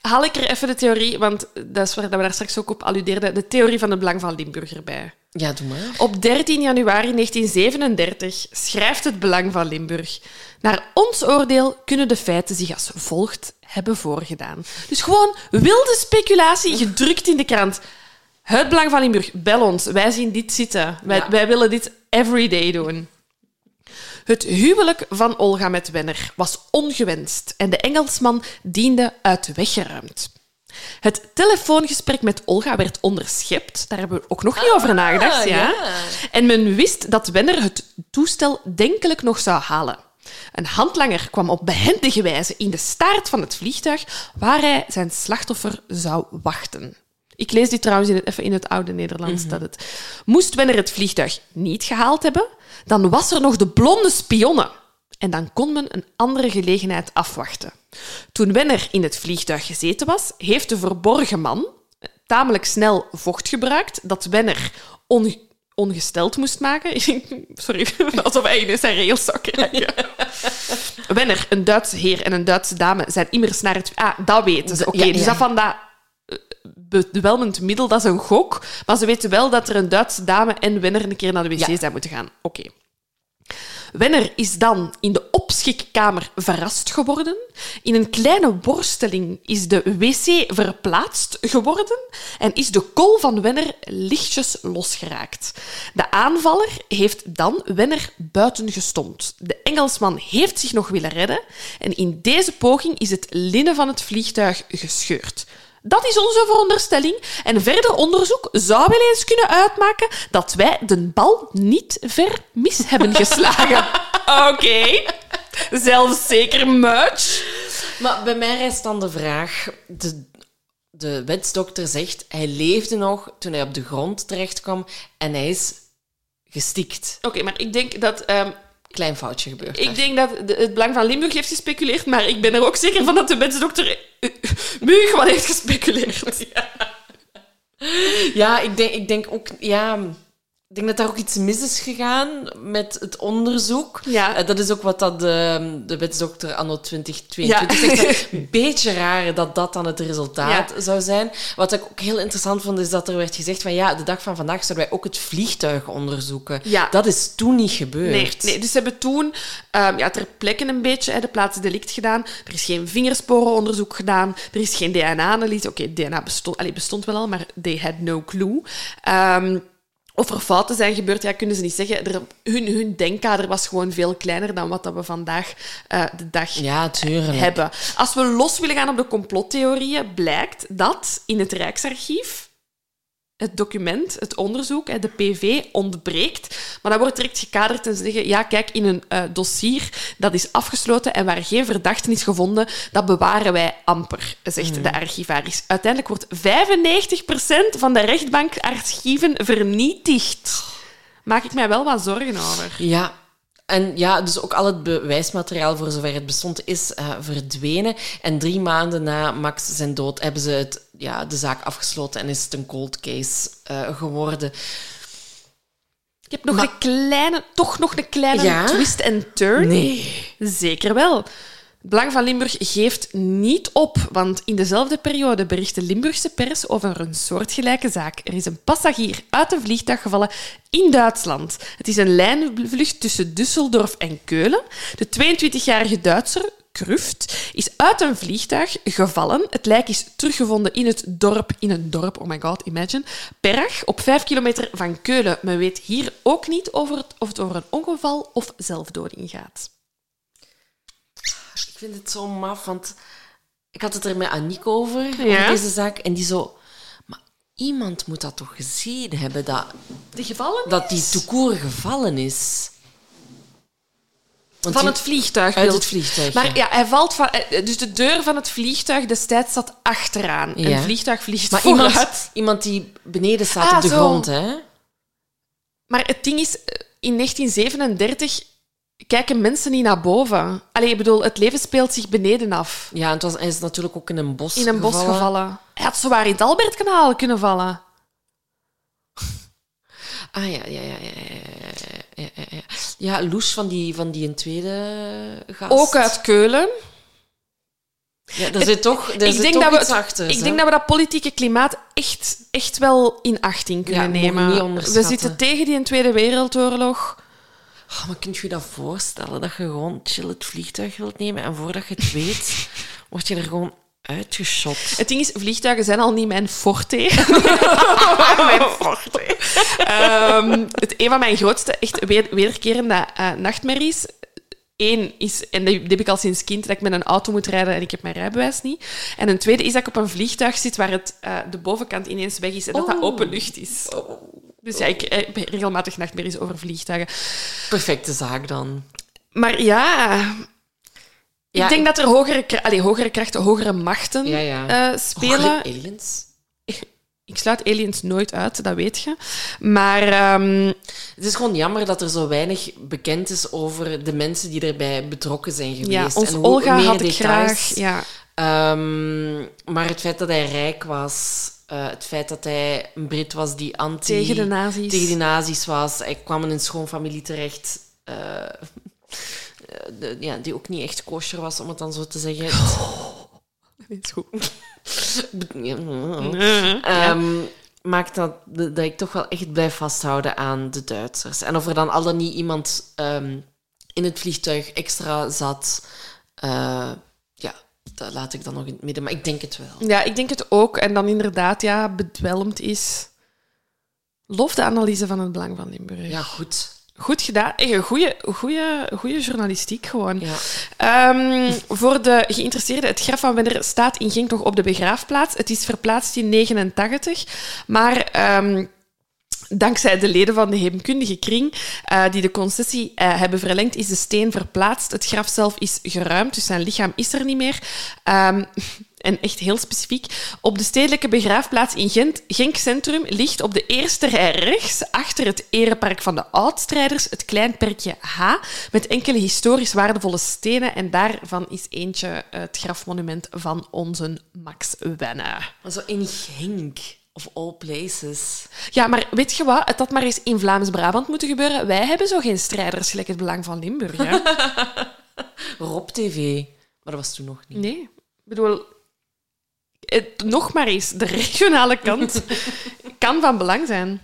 Haal ik er even de theorie, want dat is waar dat we daar straks ook op alludeerden, de theorie van het belang van Limburg erbij. Ja, doe maar. Op 13 januari 1937 schrijft het Belang van Limburg. Naar ons oordeel kunnen de feiten zich als volgt hebben voorgedaan. Dus gewoon wilde speculatie gedrukt in de krant. Het Belang van Limburg, bel ons. Wij zien dit zitten. Wij, Ja. wij willen dit every day doen. Het huwelijk van Olga met Wenner was ongewenst en de Engelsman diende uit de weg geruimd. Het telefoongesprek met Olga werd onderschept. Daar hebben we ook nog niet over nagedacht. Ja. ja. En men wist dat Wenner het toestel denkelijk nog zou halen. Een handlanger kwam op behendige wijze in de staart van het vliegtuig waar hij zijn slachtoffer zou wachten. Ik lees dit trouwens in het, even in het oude Nederlands. dat het, moest Wenner het vliegtuig niet gehaald hebben, dan was er nog de blonde spionne. En dan kon men een andere gelegenheid afwachten. Toen Wenner in het vliegtuig gezeten was, heeft de verborgen man tamelijk snel vocht gebruikt dat Wenner on- ongesteld moest maken. [LAUGHS] Sorry, [LAUGHS] alsof hij in zijn rails zou krijgen. [LAUGHS] Wenner, een Duitse heer en een Duitse dame zijn immers naar het... Ah, dat weten ze. Oké, Ja, dus dat van dat eh, bedwelmend middel, dat is een gok. Maar ze weten wel dat er een Duitse dame en Wenner een keer naar de wc Ja. zijn moeten gaan. Oké. Wenner is dan in de opschikkamer verrast geworden. In een kleine worsteling is de wc verplaatst geworden en is de kool van Wenner lichtjes losgeraakt. De aanvaller heeft dan Wenner buiten gestompt. De Engelsman heeft zich nog willen redden en in deze poging is het linnen van het vliegtuig gescheurd. Dat is onze veronderstelling. En verder onderzoek zou wel eens kunnen uitmaken dat wij de bal niet ver mis hebben geslagen. [LAUGHS] Oké. Zelfzeker much. Maar bij mij rijst dan de vraag... De, de wetsdokter zegt, hij leefde nog toen hij op de grond terecht kwam en hij is gestikt. Oké, maar ik denk dat... ehm, Klein foutje gebeurd. ik denk dat het Belang van Limburg heeft gespeculeerd, maar ik ben er ook zeker van dat de wetsdokter eh, Muug wat heeft gespeculeerd. Ja, ik denk, ik denk ook... Ja, ik denk dat daar ook iets mis is gegaan met het onderzoek. Ja. Eh, dat is ook wat dat de, de wetsdokter anno 2022 Ja. zegt. Een beetje raar dat dat dan het resultaat zou zijn. Wat ik ook heel interessant vond, is dat er werd gezegd van ja, de dag van vandaag zouden wij ook het vliegtuig onderzoeken. Ja. Dat is toen niet gebeurd. Nee, nee, dus ze hebben toen ehm, ja, ter plekke een beetje hè, de plaats delict gedaan. Er is geen vingersporenonderzoek gedaan. Er is geen DNA-analyse. Oké, DNA bestond, bestond wel al, maar they had no clue. Ehm, of er fouten zijn gebeurd, ja, kunnen ze niet zeggen. Er, hun, hun denkkader was gewoon veel kleiner dan wat dat we vandaag eh, de dag Ja, hebben. Als we los willen gaan op de complottheorieën, blijkt dat in het Rijksarchief het document, het onderzoek, de PV, ontbreekt. Maar dat wordt direct gekaderd en ze zeggen, ja, kijk, in een eh, dossier dat is afgesloten en waar geen verdachte is gevonden, dat bewaren wij amper, zegt de archivaris. Uiteindelijk wordt 95% van de rechtbankarchieven vernietigd. maak ik mij wel wat zorgen over. Ja. En ja, dus ook al het bewijsmateriaal, voor zover het bestond, is uh, verdwenen. En drie maanden na Max zijn dood hebben ze het, ja, de zaak afgesloten en is het een cold case uh, geworden. Ik heb nog maar... een kleine, toch nog een kleine ja? twist en turn. Nee. Zeker wel. Het Belang van Limburg geeft niet op, want in dezelfde periode bericht de Limburgse pers over een soortgelijke zaak. Er is een passagier uit een vliegtuig gevallen in Duitsland. Het is een lijnvlucht tussen Düsseldorf en Keulen. De 22-jarige Duitser, Kruft, is uit een vliegtuig gevallen. Het lijk is teruggevonden in het dorp, in een dorp, oh my god, imagine, Perg, op vijf kilometer van Keulen. Men weet hier ook niet over het, of het over een ongeval of zelfdoding gaat. Ik vind het zo maf, want ik had het er met Aniek over, over deze zaak. En die zo... Maar iemand moet dat toch gezien hebben, dat... De gevallen Dat die toekoor gevallen is. Want van het vliegtuig. Uit het vliegtuig. Maar ja, hij valt van. Eh, dus de deur van het vliegtuig destijds zat achteraan. Ja. En het vliegtuig vliegt maar vooruit. Iemand, iemand die beneden staat ah, op de grond, hè? Maar het ding is, eh, in 1937 kijken mensen niet naar boven. Allee, ik bedoel, het leven speelt zich beneden af. Ja, en het was, hij is natuurlijk ook in een bos In een bos gevallen. Hij had zowaar in het Albertkanaal kunnen vallen. Ah, ja, ja, ja, ja, ja, ja, ja. Ja, Loes van die, van die een tweede gast. Ook uit Keulen. Ja, er zit toch, er ik zit denk toch dat we, achter. Ik denk dat we dat politieke klimaat echt, echt wel in achting kunnen ja, nemen. We zitten tegen die Tweede Wereldoorlog. Oh, maar kunt je je dat voorstellen? Dat je gewoon chill het vliegtuig wilt nemen en voordat je het weet, word je er gewoon uitgeschot. Het ding is, vliegtuigen zijn al niet mijn forte. [LAUGHS] [LAUGHS] mijn [LAUGHS] forte. um, het, een van mijn grootste, echt wederkerende uh, nachtmerries Eén is, en dat heb ik al sinds kind, dat ik met een auto moet rijden en ik heb mijn rijbewijs niet. En een tweede is dat ik op een vliegtuig zit waar het, uh, de bovenkant ineens weg is en dat dat oh. open lucht is. Oh. Dus ja, ik heb regelmatig nachtmerries over vliegtuigen. Perfecte zaak dan. Maar ja... ja ik denk dat er hogere, allez, hogere krachten, hogere machten ja, ja. Uh, spelen. Hogere aliens? Ik sluit aliens nooit uit, dat weet je. Maar um, het is gewoon jammer dat er zo weinig bekend is over de mensen die erbij betrokken zijn geweest. Ja, ons en Olga meer had details. graag. Ja. Um, maar het feit dat hij rijk was, uh, het feit dat hij een Brit was die anti... Tegen de nazi's. Tegen de nazi's was. Hij kwam in een schoonfamilie terecht... Uh, de, ja, die ook niet echt kosher was, om het dan zo te zeggen. [LAUGHS] Oh, dat is goed. um, [LAUGHS] maakt dat, dat ik toch wel echt blijf vasthouden aan de Duitsers. En of er dan al dan niet iemand um, in het vliegtuig extra zat, uh, ja, dat laat ik dan nog in het midden. Maar ik denk het wel. Ja, ik denk het ook. En dan inderdaad, ja, bedwelmd is. Lof de analyse van het Belang van Limburg. Ja, goed. Goed gedaan. Een goede, goede, journalistiek gewoon. Ja. Um, voor de geïnteresseerden, het graf van Wenner staat in Genk nog op de begraafplaats. Het is verplaatst in 89, maar... Um, Dankzij de leden van de heemkundige kring uh, die de concessie uh, hebben verlengd, is de steen verplaatst. Het graf zelf is geruimd, dus zijn lichaam is er niet meer. Um, en echt heel specifiek. Op de stedelijke begraafplaats in Gent, Genk Centrum ligt op de eerste rij rechts, achter het erepark van de oudstrijders, het klein perkje H, met enkele historisch waardevolle stenen. En daarvan is eentje het grafmonument van onze Max Wenne. Zo in Genk. Of all places. Ja, maar weet je wat? Het had maar eens in Vlaams-Brabant moeten gebeuren. Wij hebben zo geen strijders gelijk het Belang van Limburg. Hè? [LAUGHS] Rob TV. Maar dat was toen nog niet. Nee. Ik bedoel, het, nog maar eens, de regionale kant kan van belang zijn.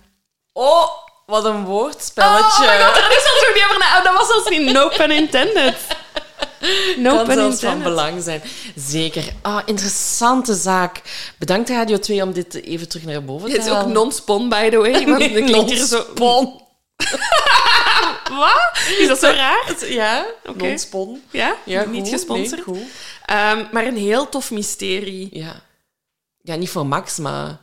Oh, wat een woordspelletje. Oh god, daar is zelfs niet over na. Dat was zelfs niet no pun intended. No kan zelfs van belang zijn. Zeker. Ah, interessante zaak. Bedankt Radio 2 om dit even terug naar boven te halen. Het is ook non-spon, by the way. Want nee, non-spon. [LAUGHS] Wat? Is dat zo raar? Ja, okay. non-spon. Ja? ja niet gesponsord. Nee, um, maar een heel tof mysterie. Ja. Ja, niet voor Max, maar...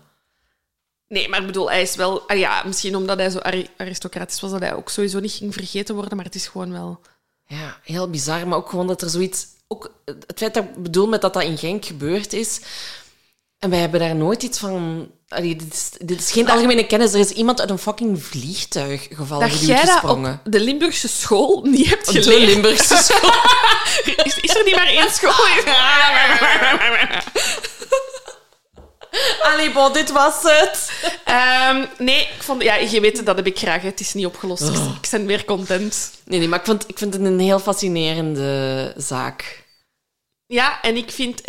Nee, maar ik bedoel, hij is wel... Ah ja, misschien omdat hij zo aristocratisch was, dat hij ook sowieso niet ging vergeten worden, maar het is gewoon wel... Ja, heel bizar. Maar ook gewoon dat er zoiets... Ook het feit dat ik bedoel met dat dat in Genk gebeurd is... En wij hebben daar nooit iets van... Allee, dit, is, dit is geen algemene kennis. Er is iemand uit een fucking vliegtuig gevallen. Dat jij dat gesprongen. op de Limburgse school niet hebt Op de. Limburgse school. [LAUGHS] Is, is er niet maar één school? [LAUGHS] [LAUGHS] [LAUGHS] Allee, bon, dit was het. Ehm, nee, ik vond, ja, je weet, dat heb ik graag. Het is niet opgelost. Ik- Ik ben weer content. Nee, nee, maar ik, vond, ik vind het een heel fascinerende zaak. Ja, en ik vind...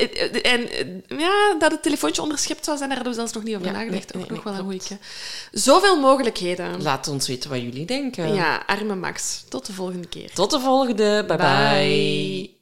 En, ja, dat het telefoontje onderschept zou zijn, daar hebben we zelfs nog niet over Ja, nagedacht. nee, Ook nee, nog wel een goeie. Zoveel mogelijkheden. Laat ons weten wat jullie denken. Ja, arme Max. Tot de volgende keer. Tot de volgende. bye. bye.